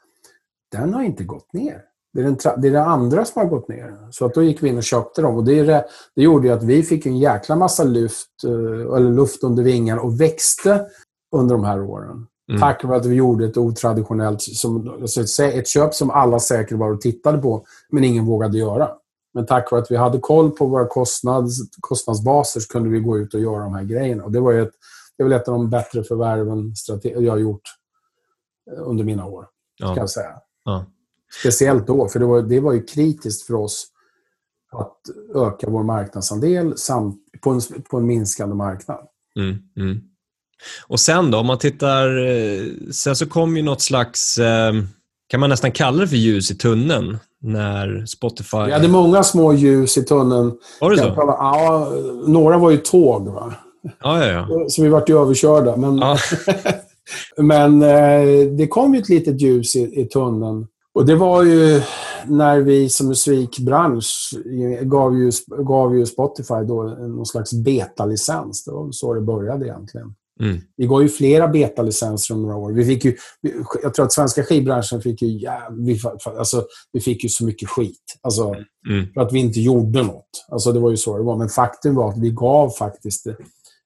den har inte gått ner. Det är, den, det är det andra som har gått ner. Så att då gick vi in och köpte dem. Och det, det, det gjorde ju att vi fick en jäkla massa luft, eh, eller luft under vingarna och växte under de här åren. Mm. Tack vare att vi gjorde ett otraditionellt, som, alltså ett köp som alla säkert var och tittade på, men ingen vågade göra. Men tack vare att vi hade koll på våra kostnads, kostnadsbaser så kunde vi gå ut och göra de här grejerna. Och det var ett, det är väl ett av de bättre förvärven jag har gjort eh, under mina år. Ja. Ska jag säga. Ja. Speciellt då, för det var, det var ju kritiskt för oss att öka vår marknadsandel samt på, en, på en minskande marknad. Mm, mm. Och sen då, om man tittar... Eh, sen så kom ju något slags... Eh, kan man nästan kalla det för ljus i tunneln när Spotify... Vi hade många små ljus i tunneln. Var det så? Ja, några var ju tåg. Va? Ja, ja, ja. Så vi vart ju överkörda. Men, ja. men eh, det kom ju ett litet ljus i, i tunneln. Och det var ju när vi som musikbransch gav ju, gav ju Spotify då någon slags betalicens. Det var så det började egentligen. Mm. Vi gav ju flera betalicenser om några år. Vi fick ju, jag tror att svenska skivbranschen fick ju, ja, vi, alltså, vi fick ju så mycket skit. Alltså, mm. För att vi inte gjorde något. Alltså, det var ju så det var. Men faktum var att vi gav faktiskt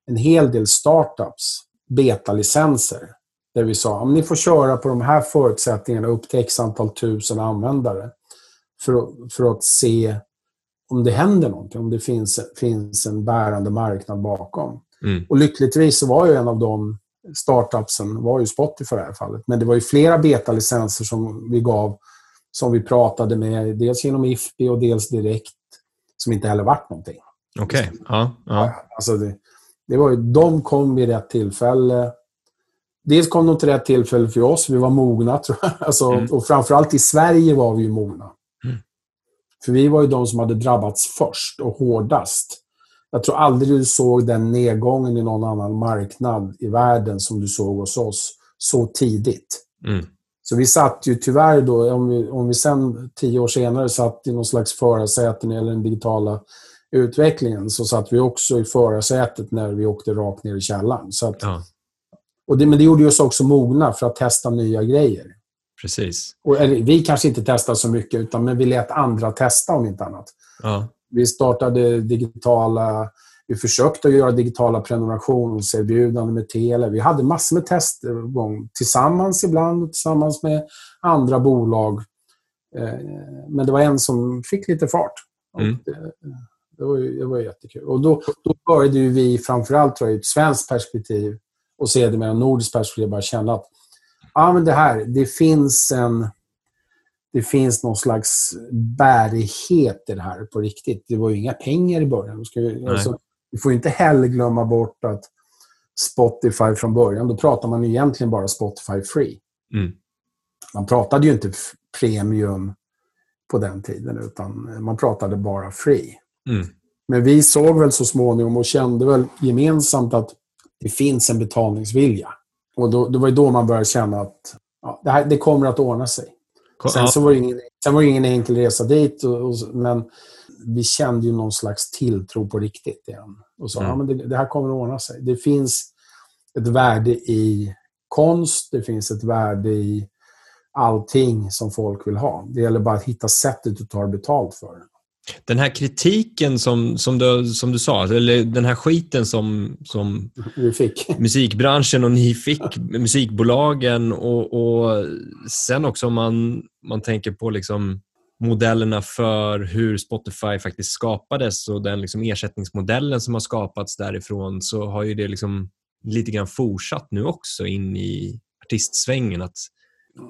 en hel del startups betalicenser. Där vi sa om ni får köra på de här förutsättningarna upp till x antal tusen användare. För att, för att se om det händer någonting, om det finns, finns en bärande marknad bakom. Mm. Och lyckligtvis så var ju en av de startupsen var ju Spotify i det här fallet. Men det var ju flera betalicenser som vi gav, som vi pratade med, dels genom IFPI och dels direkt, som inte heller vart någonting. Okej. Okay. Ja, ja. Alltså det, det var ju, de kom vid rätt tillfälle. Dels kom de till rätt tillfälle för oss, vi var mogna. Tror jag. Alltså, mm. Och framförallt i Sverige var vi ju mogna. Mm. För vi var ju de som hade drabbats först och hårdast. Jag tror aldrig du såg den nedgången i någon annan marknad i världen som du såg hos oss så tidigt. Mm. Så vi satt ju tyvärr då, om vi, om vi sen tio år senare satt i någon slags förarsäte när det gäller den digitala utvecklingen, så satt vi också i förarsätet när vi åkte rakt ner i källaren. Så att, ja. och det, men det gjorde oss också mogna för att testa nya grejer. Precis. Och, eller, vi kanske inte testade så mycket, utan men vi lät andra testa om inte annat. Ja. Vi startade digitala... Vi försökte göra digitala prenumerationserbjudanden med Telia. Vi hade massor med tester igång tillsammans ibland och tillsammans med andra bolag. Eh, men det var en som fick lite fart. Mm. Det, det, var, det var jättekul. Och då, då började vi framförallt tror jag, i ett svenskt perspektiv och sedermera nordiskt perspektiv bara känna att ja, men det här, det finns en det finns någon slags bärighet i det här på riktigt. Det var ju inga pengar i början. Vi, alltså, vi får inte heller glömma bort att Spotify från början, då pratar man egentligen bara Spotify Free. Mm. Man pratade ju inte premium på den tiden, utan man pratade bara free. Mm. Men vi såg väl så småningom och kände väl gemensamt att det finns en betalningsvilja. Och då, det var då man började känna att ja, det, här, det kommer att ordna sig. Sen, så var det ingen, sen var det ingen enkel resa dit, och, och, men vi kände ju någon slags tilltro på riktigt igen. Och sa mm. ja, men det, det, här kommer att ordna sig. Det finns ett värde i konst, det finns ett värde i allting som folk vill ha. Det gäller bara att hitta sättet att ta betalt för det. Den här kritiken som, som, du, som du sa, eller den här skiten som, som musikbranschen och ni fick, musikbolagen och, och sen också om man, man tänker på liksom modellerna för hur Spotify faktiskt skapades och den liksom ersättningsmodellen som har skapats därifrån så har ju det liksom lite grann fortsatt nu också in i artistsvängen. Att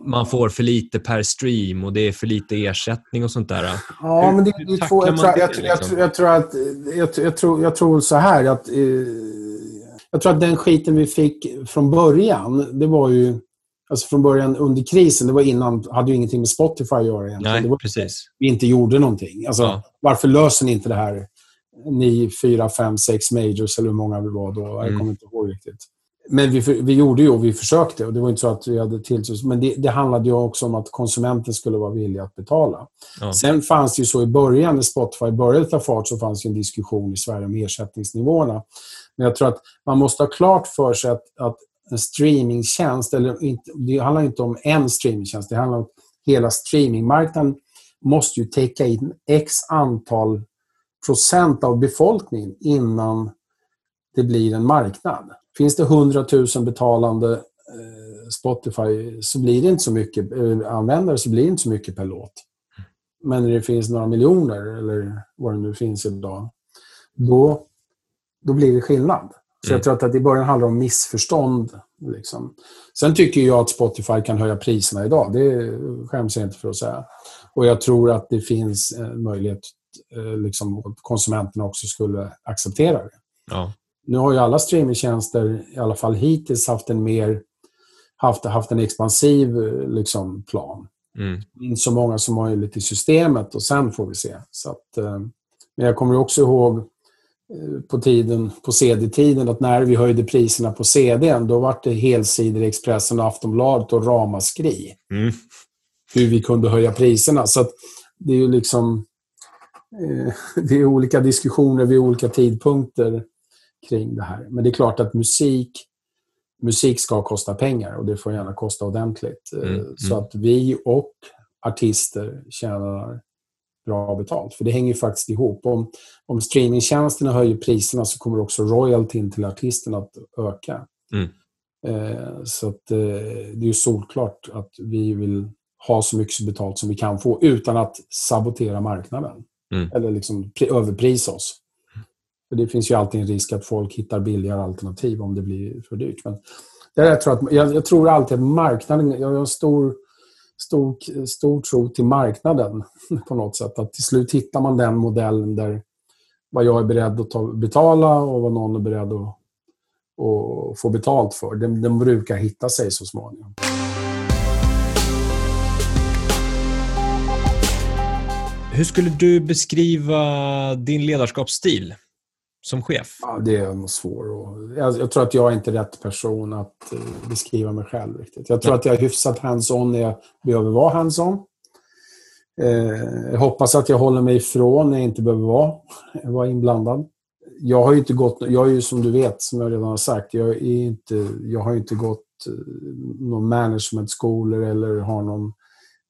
man får för lite per stream och det är för lite ersättning och sånt där. Ja, hur, men det, det är två... Jag, tror, jag, liksom? jag, jag, tror att... Jag, jag, tror, jag tror så här att... Eh, jag tror att den skiten vi fick från början, det var ju... Alltså från början under krisen, det var innan, hade ju ingenting med Spotify att göra egentligen. Nej, det var precis. Vi inte gjorde någonting. Alltså, ja. Varför löser ni inte det här? Ni, fyra, fem, sex majors eller hur många vi var då. Jag mm. kommer inte ihåg riktigt. Men vi, vi gjorde ju och vi försökte. och Det var inte så att vi hade tillsyn. Men det, det handlade ju också om att konsumenten skulle vara villig att betala. Ja. Sen fanns det ju så i början, när Spotify började ta fart, så fanns det en diskussion i Sverige om ersättningsnivåerna. Men jag tror att man måste ha klart för sig att, att en streamingtjänst, eller inte, det handlar inte om en streamingtjänst, det handlar om hela streamingmarknaden måste ju täcka in x antal procent av befolkningen innan det blir en marknad. Finns det 100 000 betalande eh, Spotify så blir det inte så mycket, eh, användare så blir det inte så mycket per låt. Men när det finns några miljoner, eller vad det nu finns idag, då, då blir det skillnad. Så mm. jag tror att det i början handlar om missförstånd. Liksom. Sen tycker jag att Spotify kan höja priserna idag. Det skäms jag inte för att säga. Och jag tror att det finns en möjlighet eh, liksom, att konsumenterna också skulle acceptera det. Ja. Nu har ju alla streamingtjänster, i alla fall hittills, haft en mer haft, haft en expansiv liksom, plan. Mm. In så många som möjligt i systemet och sen får vi se. Så att, eh, men jag kommer också ihåg eh, på, tiden, på CD-tiden att när vi höjde priserna på CD, då var det helsidor i Expressen och Aftonbladet och ramaskri. Mm. Hur vi kunde höja priserna. Så det är ju liksom... Eh, det är olika diskussioner vid olika tidpunkter kring det här. Men det är klart att musik, musik ska kosta pengar och det får gärna kosta ordentligt. Mm, mm. Så att vi och artister tjänar bra betalt. För det hänger faktiskt ihop. Om, om streamingtjänsterna höjer priserna så kommer också royaltyn till artisterna att öka. Mm. Eh, så att, eh, det är ju solklart att vi vill ha så mycket betalt som vi kan få utan att sabotera marknaden. Mm. Eller liksom överprisa oss. För det finns ju alltid en risk att folk hittar billigare alternativ om det blir för dyrt. Men jag, tror att, jag, jag tror alltid att marknaden... Jag har stor, stor, stor tro till marknaden på något sätt. Att till slut hittar man den modellen där vad jag är beredd att ta, betala och vad någon är beredd att, att få betalt för. Den, den brukar hitta sig så småningom. Hur skulle du beskriva din ledarskapsstil som chef? Ja, det är nog svårt. Jag, jag, tror att jag är inte rätt person att uh, beskriva mig själv riktigt. Jag tror Nej. att jag är hyfsat hands-on när jag behöver vara hands-on. Uh, jag hoppas att jag håller mig ifrån när jag inte behöver vara, vara inblandad. Jag har ju inte gått, jag är ju som du vet, som jag redan har sagt, jag, är inte, jag har inte gått uh, någon managementskolor eller har någon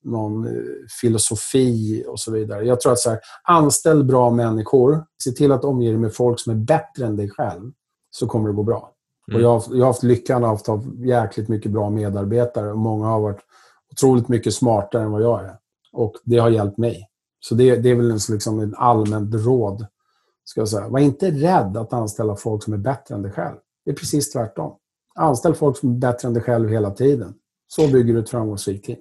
någon eh, filosofi och så vidare. Jag tror att så här, anställ bra människor. Se till att omge dig med folk som är bättre än dig själv. Så kommer det gå bra. Mm. Och jag, har, jag har haft lyckan av att ha jäkligt mycket bra medarbetare. Och många har varit otroligt mycket smartare än vad jag är. Och det har hjälpt mig. Så det, det är väl liksom ett allmänt råd. Ska jag säga. Var inte rädd att anställa folk som är bättre än dig själv. Det är precis tvärtom. Anställ folk som är bättre än dig själv hela tiden. Så bygger du ett framgångsrikt team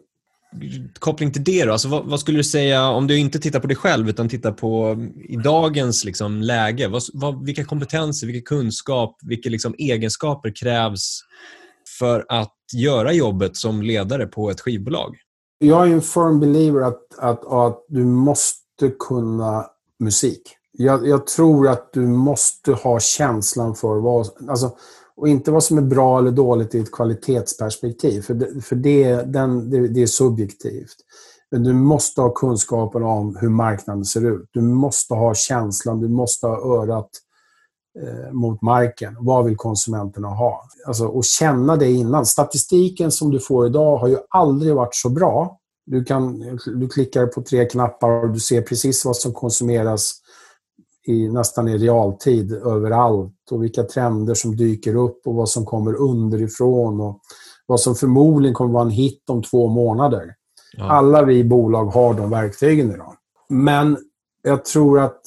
koppling till det då, alltså vad, vad, skulle du säga om du inte tittar på dig själv utan tittar på mm, i dagens liksom, läge? Vad, vad, vilka kompetenser, vilken kunskap, vilka liksom, egenskaper krävs för att göra jobbet som ledare på ett skivbolag? Jag är en firm believer att, att, att du måste kunna musik. Jag, jag, tror att du måste ha känslan för vad... Alltså, och inte vad som är bra eller dåligt i ett kvalitetsperspektiv, för det, för det, den, det, det är subjektivt. Men du måste ha kunskapen om hur marknaden ser ut. Du måste ha känslan, du måste ha örat eh, mot marken. Vad vill konsumenterna ha? Alltså, och känna det innan. Statistiken som du får idag har ju aldrig varit så bra. Du, kan, du klickar på tre knappar och du ser precis vad som konsumeras i, nästan i realtid överallt och vilka trender som dyker upp och vad som kommer underifrån och vad som förmodligen kommer vara en hit om två månader. Ja. Alla vi bolag har de verktygen idag. Men jag tror att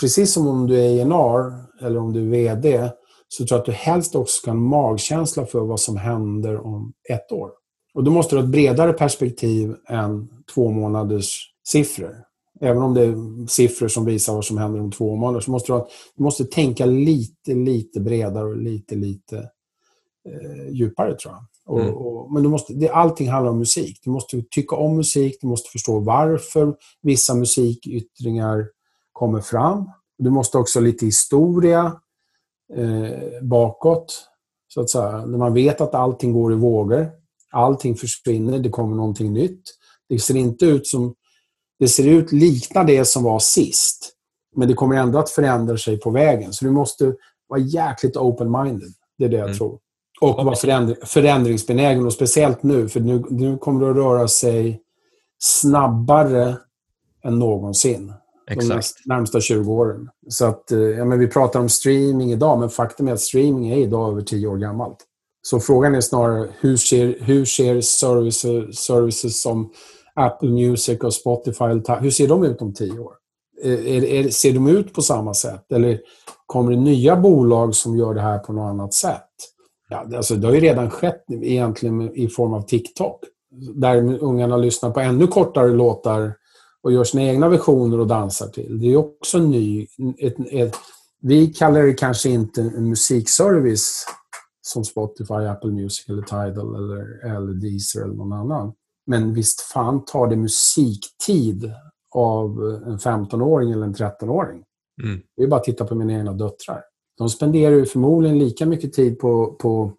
precis som om du är ENR eller om du är VD så tror jag att du helst också ska ha en magkänsla för vad som händer om ett år. Och då måste du ha ett bredare perspektiv än två månaders siffror även om det är siffror som visar vad som händer om två månader, så måste du, du måste tänka lite, lite bredare och lite, lite eh, djupare, tror jag. Och, mm. och, men du måste, det, allting handlar om musik. Du måste tycka om musik, du måste förstå varför vissa musikyttringar kommer fram. Du måste också ha lite historia eh, bakåt, så att säga. När man vet att allting går i vågor, allting försvinner, det kommer någonting nytt. Det ser inte ut som det ser ut likna det som var sist. Men det kommer ändå att förändra sig på vägen. Så du måste vara jäkligt open-minded. Det är det jag mm. tror. Och vara förändring, förändringsbenägen. Och speciellt nu, för nu, nu kommer det att röra sig snabbare än någonsin. Exakt. De närmsta 20 åren. Så att, eh, ja, men vi pratar om streaming idag, men faktum är att streaming är idag över 10 år gammalt. Så frågan är snarare hur ser, hur ser services, services som Apple Music och Spotify, hur ser de ut om tio år? Är, är, ser de ut på samma sätt? Eller kommer det nya bolag som gör det här på något annat sätt? Ja, alltså, det har ju redan skett egentligen i form av TikTok. Där ungarna lyssnar på ännu kortare låtar och gör sina egna versioner och dansar till. Det är också en ny... Ett, ett, vi kallar det kanske inte en musikservice som Spotify, Apple Music eller Tidal eller, eller Deezer eller någon annan. Men visst fan tar det musiktid av en 15-åring eller en 13-åring. Mm. Det är bara att titta på mina egna döttrar. De spenderar ju förmodligen lika mycket tid på, på,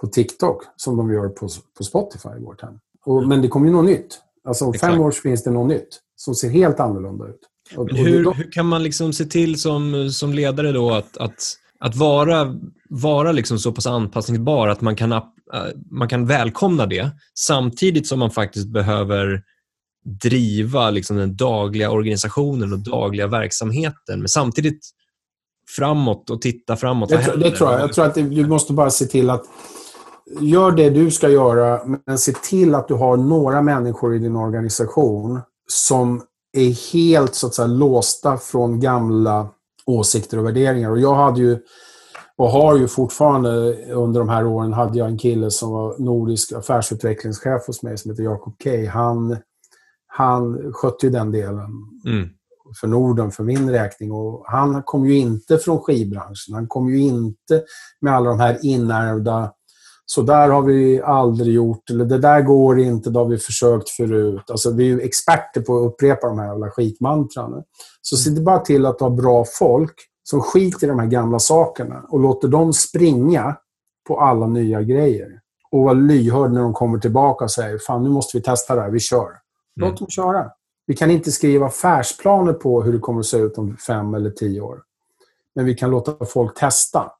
på TikTok som de gör på, på Spotify i vårt hem. Och, mm. Men det kommer ju något nytt. Alltså om fem år finns det något nytt som ser helt annorlunda ut. Och, hur, då... hur, kan man liksom se till som, som ledare då att, att, att vara, vara liksom så pass anpassningsbar att man kan Eh, man kan välkomna det samtidigt som man faktiskt behöver driva liksom den dagliga organisationen och dagliga verksamheten. Men samtidigt framåt och titta framåt. Det, det tror jag. Jag tror att du måste bara se till att gör det du ska göra, men se till att du har några människor i din organisation som är helt så att säga, låsta från gamla åsikter och värderingar. Och jag hade ju, och har ju fortfarande under de här åren, hade jag en kille som var nordisk affärsutvecklingschef hos mig som heter Jakob Kay. Han, han skötte ju den delen. Mm för Norden för min räkning. Och han kom ju inte från skivbranschen. Han kom ju inte med alla de här inärvda så där har vi aldrig gjort, eller det där går inte, det har vi försökt förut. Alltså, vi är experter på att upprepa de här jävla skitmantran. Så se bara till att ha bra folk som skiter i de här gamla sakerna och låter dem springa på alla nya grejer. Och vara lyhörd när de kommer tillbaka och säger Fan, nu måste vi testa det här, vi kör. Låt mm. dem köra. Vi kan inte skriva affärsplaner på hur det kommer att se ut om fem eller tio år. Men vi kan låta folk testa.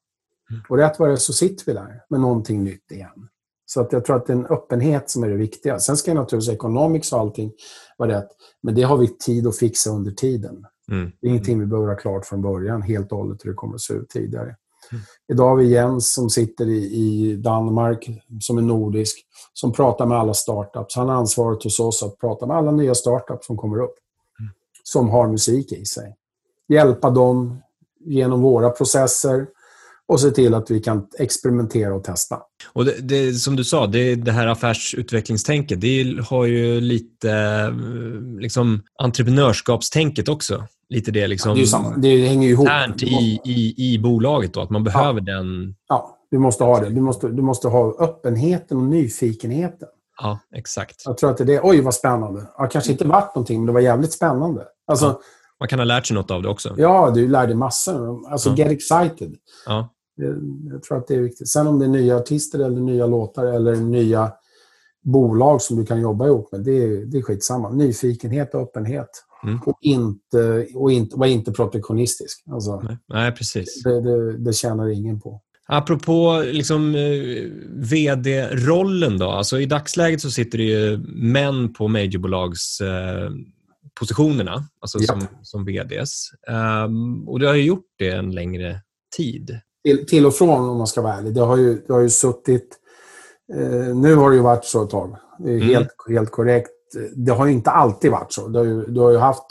Och rätt vad det så sitter vi där med någonting nytt igen. Så att jag tror att det är en öppenhet som är det viktiga. Sen ska naturligtvis economics och allting vara rätt. Men det har vi tid att fixa under tiden. Mm. Det är ingenting vi behöver ha klart från början helt och hållet hur det kommer att se ut tidigare. Mm. Idag har vi Jens som sitter i, i Danmark, som är nordisk, som pratar med alla startups. Han har ansvaret hos oss att prata med alla nya startups som kommer upp, mm. som har musik i sig. Hjälpa dem genom våra processer och se till att vi kan experimentera och testa. Och det, det, Som du sa, det, det här affärsutvecklingstänket, det har ju lite liksom, entreprenörskapstänket också. Lite det liksom... Ja, det, det hänger ju ihop. I, i, I bolaget då, att man behöver ja. den... Ja, du måste ha det. Du måste, du måste ha öppenheten och nyfikenheten. Ja, exakt. Jag tror att det är det. Oj, vad spännande. Det kanske inte varit någonting, men det var jävligt spännande. Alltså, ja. Man kan ha lärt sig något av det också. Ja, du lär dig massor. Alltså, ja. get excited. Ja. Jag tror att det är viktigt. Sen om det är nya artister eller nya låtar eller nya bolag som du kan jobba ihop med, det är, det är skitsamma. Nyfikenhet och öppenhet. Mm. Och, inte, och inte, var inte protektionistisk. Alltså, nej, nej, precis. Det, det, det tjänar ingen på. Apropå liksom, eh, vd-rollen då. Alltså, I dagsläget så sitter det ju män på majorbolagspositionerna, eh, alltså ja. som, som vds. Um, ehm, och du har ju gjort det en längre tid. Till, till och från om man ska vara ärlig. Det har ju, det har ju suttit... Eh, nu har det ju varit så ett tag. Det är mm. helt, helt korrekt. Det har ju inte alltid varit så. Du har ju, du har ju haft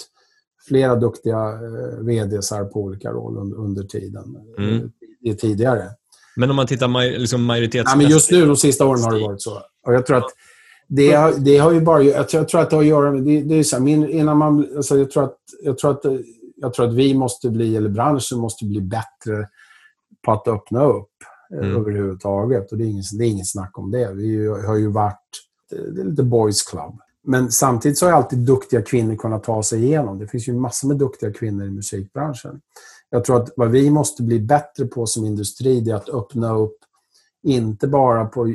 flera duktiga eh, VDs på olika roll under, under tiden. Mm. Eh, tidigare. Men om man tittar maj, liksom majoritets... Ja, men just nu, de sista åren, har det varit så. Och jag tror att det, har, det har ju bara... Jag tror, jag tror att det har att göra med... Det, det är så här, min, innan man, alltså jag, tror att, jag, tror att, jag tror att vi måste bli, eller branschen måste bli bättre på att öppna upp eh, mm. överhuvudtaget. Och det är, inget, det är inget snack om det. Vi har ju varit... Det är lite boys club. Men samtidigt så har alltid duktiga kvinnor kunnat ta sig igenom. Det finns ju massor med duktiga kvinnor i musikbranschen. Jag tror att vad vi måste bli bättre på som industri är att öppna upp inte bara, på,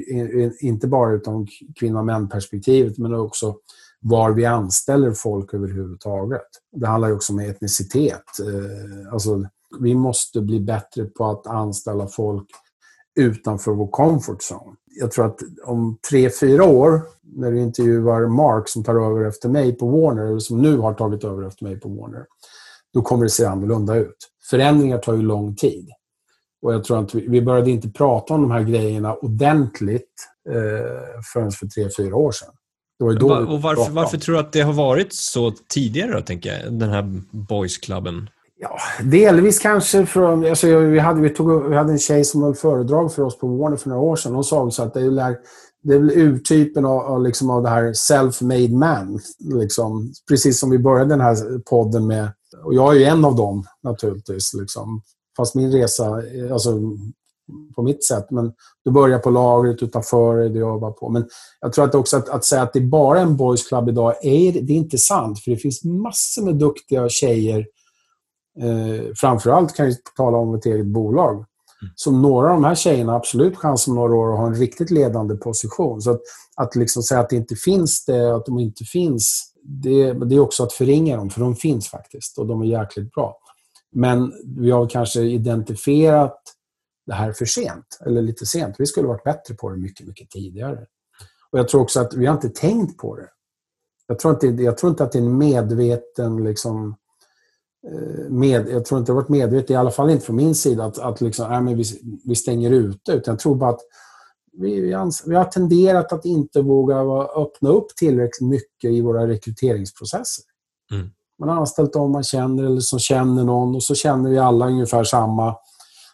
inte bara utan kvinna och män-perspektivet men också var vi anställer folk överhuvudtaget. Det handlar också om etnicitet. Eh, alltså, vi måste bli bättre på att anställa folk utanför vår comfort zone. Jag tror att om tre, fyra år, när du intervjuar Mark som tar över efter mig på Warner, eller som nu har tagit över efter mig på Warner, då kommer det se annorlunda ut. Förändringar tar ju lång tid. Och jag tror att vi, vi började inte prata om de här grejerna ordentligt eh, förrän för tre, fyra år sedan. Det var då och varför, varför tror du att det har varit så tidigare, då, tänker jag, den här boysklubben? Ja, delvis kanske från... Alltså, vi, hade, vi, tog, vi hade en tjej som höll föredrag för oss på Warner för några år sedan. Hon sa så att det är, det är väl urtypen av, av, liksom, av det här self-made man. Liksom. Precis som vi började den här podden med. Och jag är ju en av dem naturligtvis. Liksom. Fast min resa, alltså på mitt sätt. Men du börjar på lagret du tar för dig, du jobbar på. Men jag tror att också att, att säga att det är bara en boys club idag, är, det är inte sant. För det finns massor med duktiga tjejer eh, framförallt kan jag tala om ett eget bolag. Mm. Som några av de här tjejerna har absolut chans om några år att ha en riktigt ledande position. Så att, att liksom säga att det inte finns det, att de inte finns, det, det är också att förringa dem, för de finns faktiskt och de är jäkligt bra. Men vi har kanske identifierat det här för sent, eller lite sent. Vi skulle varit bättre på det mycket, mycket tidigare. Och Jag tror också att vi har inte tänkt på det. Jag tror inte, jag tror inte att det är en medveten liksom, med, jag tror inte det har varit medvetet, i alla fall inte från min sida, att, att liksom, äh, men vi, vi stänger ute. Utan jag tror bara att vi, vi, vi, har tenderat att inte våga öppna upp tillräckligt mycket i våra rekryteringsprocesser. Mm. Man har anställt dem man känner eller som känner någon och så känner vi alla ungefär samma.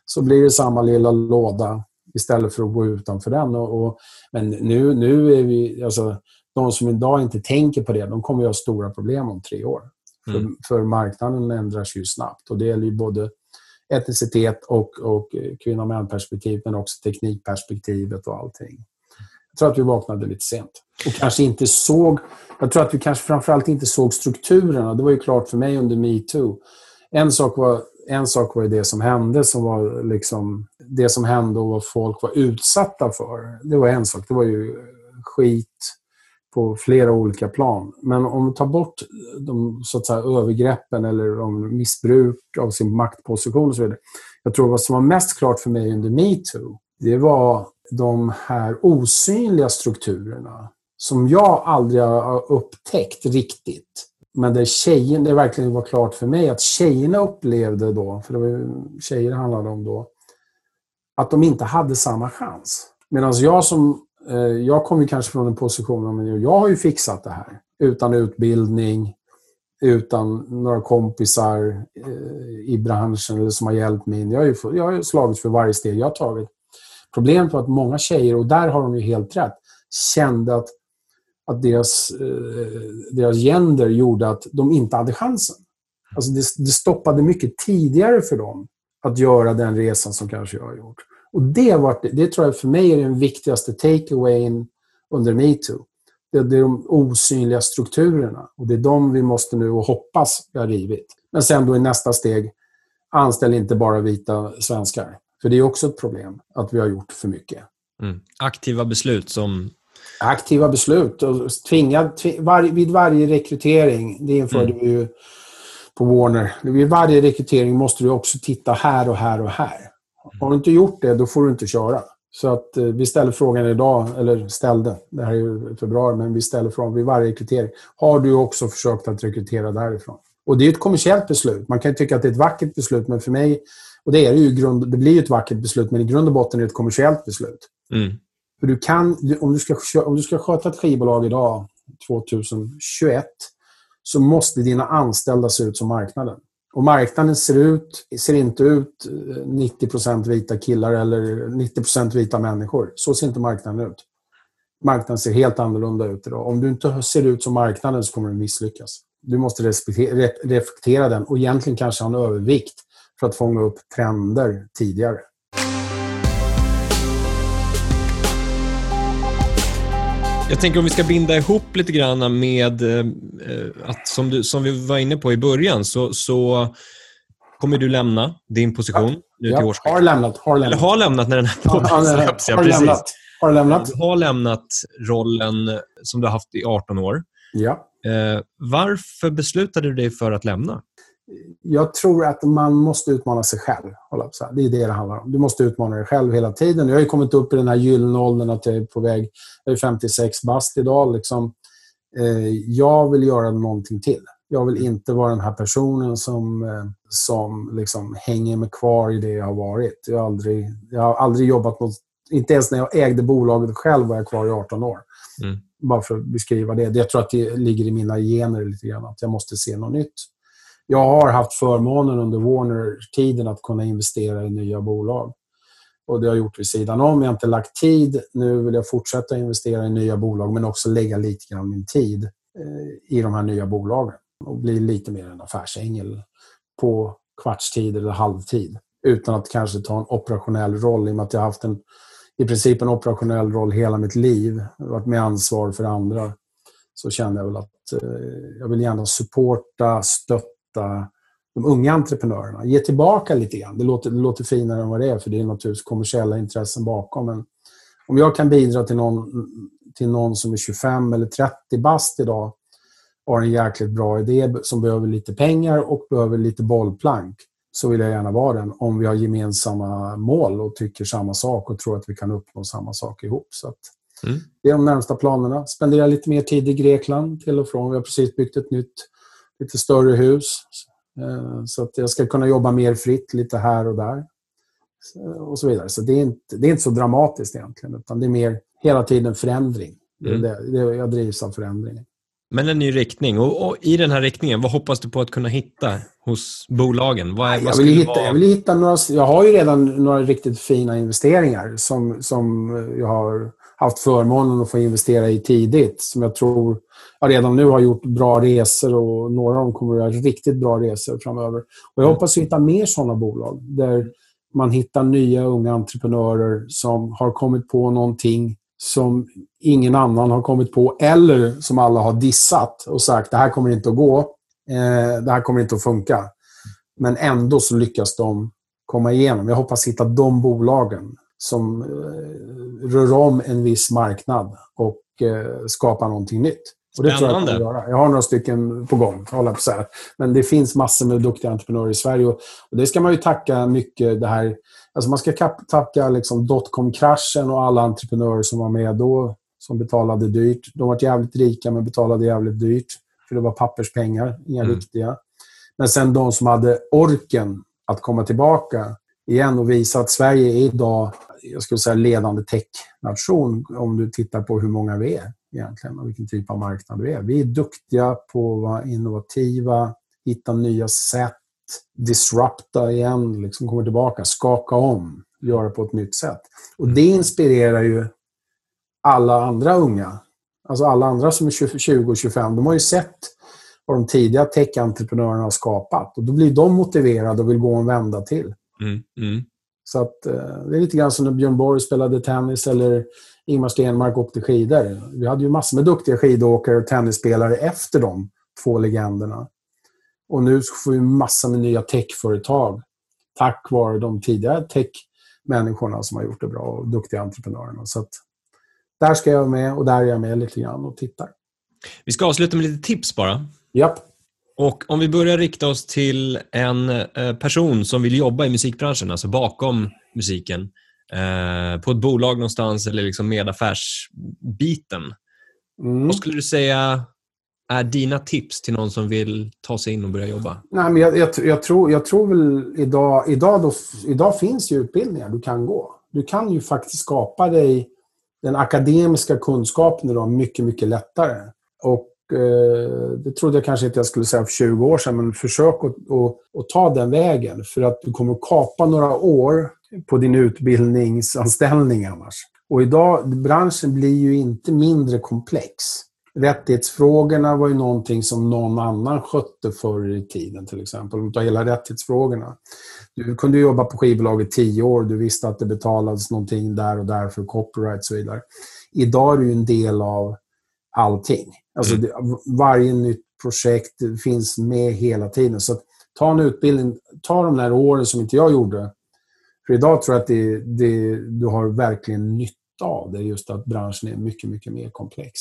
Så blir det samma lilla låda istället för att gå utanför den. Och, och men nu, nu är vi... Alltså, de som idag inte tänker på det, de kommer att ha stora problem om tre år. Mm. För, för marknaden ändras ju snabbt och det gäller ju både etnicitet och, och kvinna och män-perspektiv, men också teknikperspektivet och allting. Jag tror att vi vaknade lite sent och kanske inte såg... Jag tror att vi kanske framförallt inte såg strukturerna. Det var ju klart för mig under metoo. En sak var, en sak var det som hände, som var liksom det som hände och vad folk var utsatta för. Det var en sak. Det var ju skit på flera olika plan. Men om vi tar bort de så att säga, övergreppen eller om missbruk av sin maktposition och så vidare. Jag tror vad som var mest klart för mig under metoo, det var de här osynliga strukturerna som jag aldrig har upptäckt riktigt. Men där tjejen, det verkligen var klart för mig att tjejerna upplevde då, för det var ju tjejer det handlade om då, att de inte hade samma chans. Medan jag som Eh, jag kommer kanske från en position, där jag har ju fixat det här. Utan utbildning, utan några kompisar eh, i branschen eller som har hjälpt mig. Jag har ju jag har slagits för varje steg jag har tagit. Problemet var att många tjejer, och där har de ju helt rätt, kände att, att deras, eh, deras gender gjorde att de inte hade chansen. Alltså det, det stoppade mycket tidigare för dem att göra den resan som kanske jag har gjort. Och det, var, det tror jag för mig är den viktigaste takeawayen under metoo. Det, är de osynliga strukturerna och det är de vi måste nu och hoppas vi har rivit. Men sen då i nästa steg, anställ inte bara vita svenskar. För det är också ett problem att vi har gjort för mycket. Mm. Aktiva beslut som... Aktiva beslut. Och tvinga, tving, var, vid varje rekrytering, det införde mm. vi ju på Warner. Vid varje rekrytering måste du också titta här och här och här. Har du inte gjort det, då får du inte köra. Så att eh, vi ställer frågan idag, eller ställde, det här är ju februari, men vi ställer frågan vid varje rekrytering. Har du också försökt att rekrytera därifrån? Och det är ett kommersiellt beslut. Man kan tycka att det är ett vackert beslut, men för mig, och det är det ju grund, det blir ju ett vackert beslut, men i grund och botten är det ett kommersiellt beslut. Mm. För du kan, om du, ska, om du ska sköta ett skivbolag idag, 2021, så måste dina anställda se ut som marknaden. Och marknaden ser, ut, ser inte ut eh, 90 vita killar eller 90% vita människor. Så ser inte marknaden ut. Marknaden ser helt annorlunda ut idag. Om du inte ser ut som marknaden så kommer du misslyckas. Du måste reflektera den och egentligen kanske ha en övervikt för att fånga upp trender tidigare. Jag tänker om vi ska binda ihop lite grann med eh, att som, du, som vi var inne på i början så, så kommer du lämna din position ja. nu till årsskiftet. Har lämnat. Har lämnat. Eller har lämnat när den här podden släpps. Ja, har, lämnat. har lämnat. Du har lämnat rollen som du har haft i 18 år. Ja. Eh, varför beslutade du dig för att lämna? Jag tror att man måste utmana sig själv. Det är det det handlar om. Du måste utmana dig själv hela tiden. Jag har kommit upp i den här gyllene åldern att jag är på väg... Jag är 56 bast idag. Liksom. Eh, jag vill göra någonting till. Jag vill inte vara den här personen som, eh, som liksom hänger mig kvar i det jag har varit. Jag har aldrig, jag har aldrig jobbat något... Inte ens när jag ägde bolaget själv var jag kvar i 18 år. Mm. Bara för att beskriva det. Jag tror att det ligger i mina gener lite grann. Att jag måste se något nytt jag har haft förmånen under Warner-tiden att kunna investera i nya bolag. Och Det har jag gjort vid sidan om. Jag har inte lagt tid. Nu vill jag fortsätta investera i nya bolag men också lägga lite grann min tid eh, i de här nya bolagen och bli lite mer en affärsängel på kvartstid eller halvtid utan att kanske ta en operationell roll i och med att jag har haft en, i princip en operationell roll hela mitt liv. varit med ansvar för andra. Så känner jag väl att eh, jag vill gärna supporta, stötta stötta de unga entreprenörerna. Ge tillbaka lite grann. Det låter, det låter finare än vad det är, för det är naturligtvis kommersiella intressen bakom. Men om jag kan bidra till någon, till någon som är 25 eller 30 bast idag och har en jäkligt bra idé som behöver lite pengar och behöver lite bollplank så vill jag gärna vara den om vi har gemensamma mål och tycker samma sak och tror att vi kan uppnå samma sak ihop. Så att, mm. Det är de närmsta planerna. Spendera lite mer tid i Grekland till och från. Vi har precis byggt ett nytt lite större hus. Eh, så att jag ska kunna jobba mer fritt lite här och där. och så vidare. Så det är, inte, det är inte så dramatiskt egentligen, utan det är mer hela tiden förändring. Mm. Det, det, jag drivs av förändring. Men en ny riktning. Och, och, I den här riktningen, vad hoppas du på att kunna hitta hos bolagen? Vad, är, vad jag, vill hitta, vara... jag vill hitta några... Jag har ju redan några riktigt fina investeringar som, som jag har haft förmånen att få investera i tidigt. Som jag tror jag redan nu har gjort bra resor och några av dem kommer att göra riktigt bra resor framöver. Och jag mm. hoppas hitta mer sådana bolag där man hittar nya unga entreprenörer som har kommit på någonting som ingen annan har kommit på eller som alla har dissat och sagt det här kommer inte att gå. Eh, det här kommer inte att funka. Men ändå så lyckas de komma igenom. Jag hoppas hitta de bolagen som eh, rör om en viss marknad och eh, skapar någonting nytt. Och det Spännande. tror jag, jag, göra. jag har några stycken på gång, hålla på så här. Men det finns massor med duktiga entreprenörer i Sverige. Och, och det ska man ju tacka mycket det här Alltså man ska tacka liksom dotcom-kraschen och alla entreprenörer som var med då, som betalade dyrt. De var jävligt rika, men betalade jävligt dyrt. För det var papperspengar, inga mm. riktiga. Men sen de som hade orken att komma tillbaka igen och visa att Sverige är idag jag skulle säga ledande tech-nation om du tittar på hur många vi är egentligen och vilken typ av marknad vi är. Vi är duktiga på att vara innovativa, hitta nya sätt, disrupta igen, liksom komma tillbaka, skaka om, göra på ett nytt sätt. Och det inspirerar ju alla andra unga. Alltså alla andra som är 20 och 25, de har ju sett vad de tidiga tech-entreprenörerna har skapat. Och då blir de motiverade och vill gå en vända till. Mm, mm. Så att, eh, det är lite grann som när Björn Borg spelade tennis eller Ingmar Stenmark åkte skidor. Vi hade ju massor med duktiga skidåkare och tennisspelare efter de två legenderna. Och nu får vi massor med nya techföretag tack vare de tidigare tech-människorna som har gjort det bra och duktiga entreprenörerna. Så att, där ska jag vara med och där är jag med lite grann och tittar. Vi ska avsluta med lite tips bara. Japp. Och om vi börjar rikta oss till en eh, person som vill jobba i musikbranschen, alltså bakom musiken, eh, på ett bolag någonstans eller liksom med affärsbiten. Mm. Vad skulle du säga är dina tips till någon som vill ta sig in och börja jobba? Nej, men jag, jag, jag tror, jag tror väl idag, idag, då, idag finns ju utbildningar du kan gå. Du kan ju faktiskt skapa dig den akademiska kunskapen idag mycket, mycket lättare. Och eh, det trodde jag kanske inte jag skulle säga för 20 år sedan, men försök att, att, att ta den vägen. För att du kommer att kapa några år på din utbildningsanställning annars. Och idag, branschen blir ju inte mindre komplex. Rättighetsfrågorna var ju någonting som någon annan skötte förr i tiden till exempel. Om hela rättighetsfrågorna. Du kunde jobba på skivbolag i tio år. Du visste att det betalades någonting där och där för copyright och så vidare. Idag är du en del av allting. Alltså mm. varje nytt projekt finns med hela tiden. Så ta en utbildning, ta de där åren som inte jag gjorde. För idag tror jag att det, det, du har verkligen nytta av det, just att branschen är mycket, mycket mer komplex.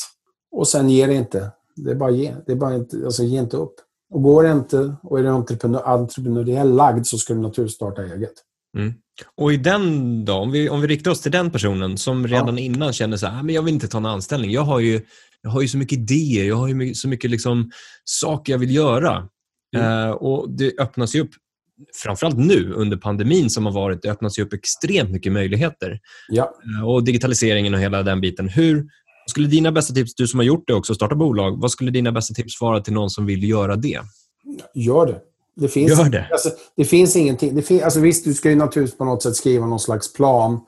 Och sen ge det inte. Det är bara ge. Det är bara inte, alltså, ge inte upp. Och går det inte och är du entreprenör, entreprenöriell lagd så ska du naturligtvis starta eget. Mm. Och i den då, om vi, om vi riktar oss till den personen som redan ja. innan känner så här, ah, men jag vill inte ta en anställning. Jag har ju, jag har ju så mycket idéer, jag har ju så mycket liksom, saker jag vill göra. Mm. Uh, och Det öppnas ju upp, framförallt nu under pandemin som har varit, det öppnas ju upp extremt mycket möjligheter. Ja. Uh, och digitaliseringen och hela den biten. Hur, skulle dina bästa tips, du som har gjort det också, starta bolag, vad skulle dina bästa tips vara till någon som vill göra det? Gör det. Det finns, Gör det. Alltså, det finns ingenting. Det fin, alltså, visst, du ska ju naturligtvis på något sätt skriva någon slags plan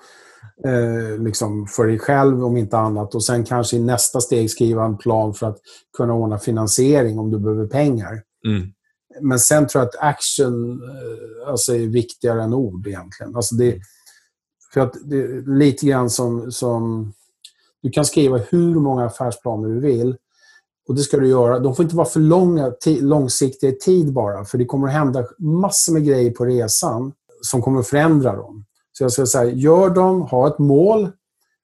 eh, liksom för dig själv om inte annat. Och sen kanske i nästa steg skriva en plan för att kunna ordna finansiering om du behöver pengar. Mm. Men sen tror jag att action eh, alltså, är viktigare än ord egentligen. Alltså det, mm. för att det är lite grann som, som du kan skriva hur många affärsplaner du vill. Och det ska du göra. De får inte vara för långa, långsiktiga i tid bara. För det kommer att hända massor med grejer på resan som kommer att förändra dem. Så jag skulle säga, gör dem, ha ett mål.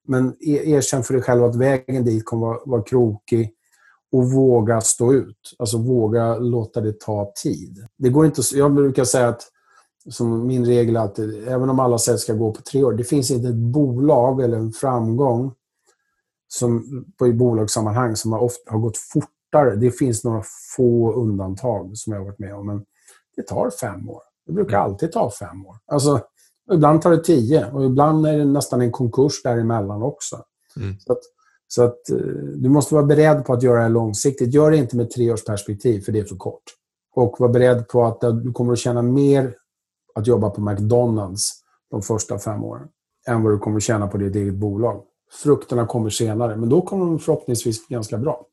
Men e-, erkänn för dig själv att vägen dit kommer att vara krokig. Och våga stå ut. Alltså våga låta det ta tid. Det går inte, jag brukar säga att som min regel är att även om alla säger ska gå på tre år, det finns inte ett bolag eller en framgång som, på i bolagssammanhang som har, ofta, har gått fortare. Det finns några få undantag som jag har varit med om, men det tar fem år. Det brukar mm. alltid ta fem år. Alltså, ibland tar det tio och ibland är det nästan en konkurs däremellan också. Mm. Så, att, så att eh, du måste vara beredd på att göra det långsiktigt. Gör det inte med tre års perspektiv, för det är för kort. Och var beredd på att du kommer att tjäna mer att jobba på McDonalds de första fem åren än vad du kommer att tjäna på ditt eget bolag. Frukterna kommer senare, men då kommer de förhoppningsvis ganska bra.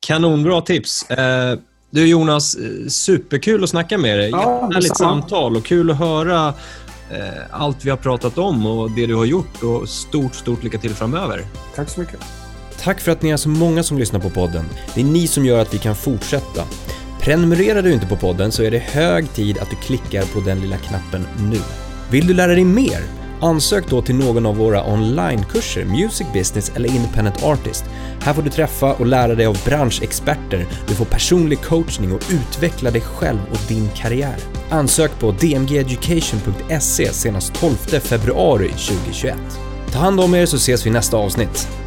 Kanonbra tips. Eh, du Jonas, eh, superkul att snacka med dig. Ja, Härligt samtal och kul att höra eh, allt vi har pratat om och det du har gjort. Och Stort, stort lycka till framöver. Tack så mycket. Tack för att ni är så många som lyssnar på podden. Det är ni som gör att vi kan fortsätta. Prenumererar du inte på podden så är det hög tid att du klickar på den lilla knappen nu. Vill du lära dig mer? Ansök då till någon av våra onlinekurser, Music Business eller Independent Artist. Här får du träffa och lära dig av branschexperter, du får personlig coachning och utveckla dig själv och din karriär. Ansök på dmgeducation.se senast 12 februari 2021. Ta hand om er så ses vi i nästa avsnitt.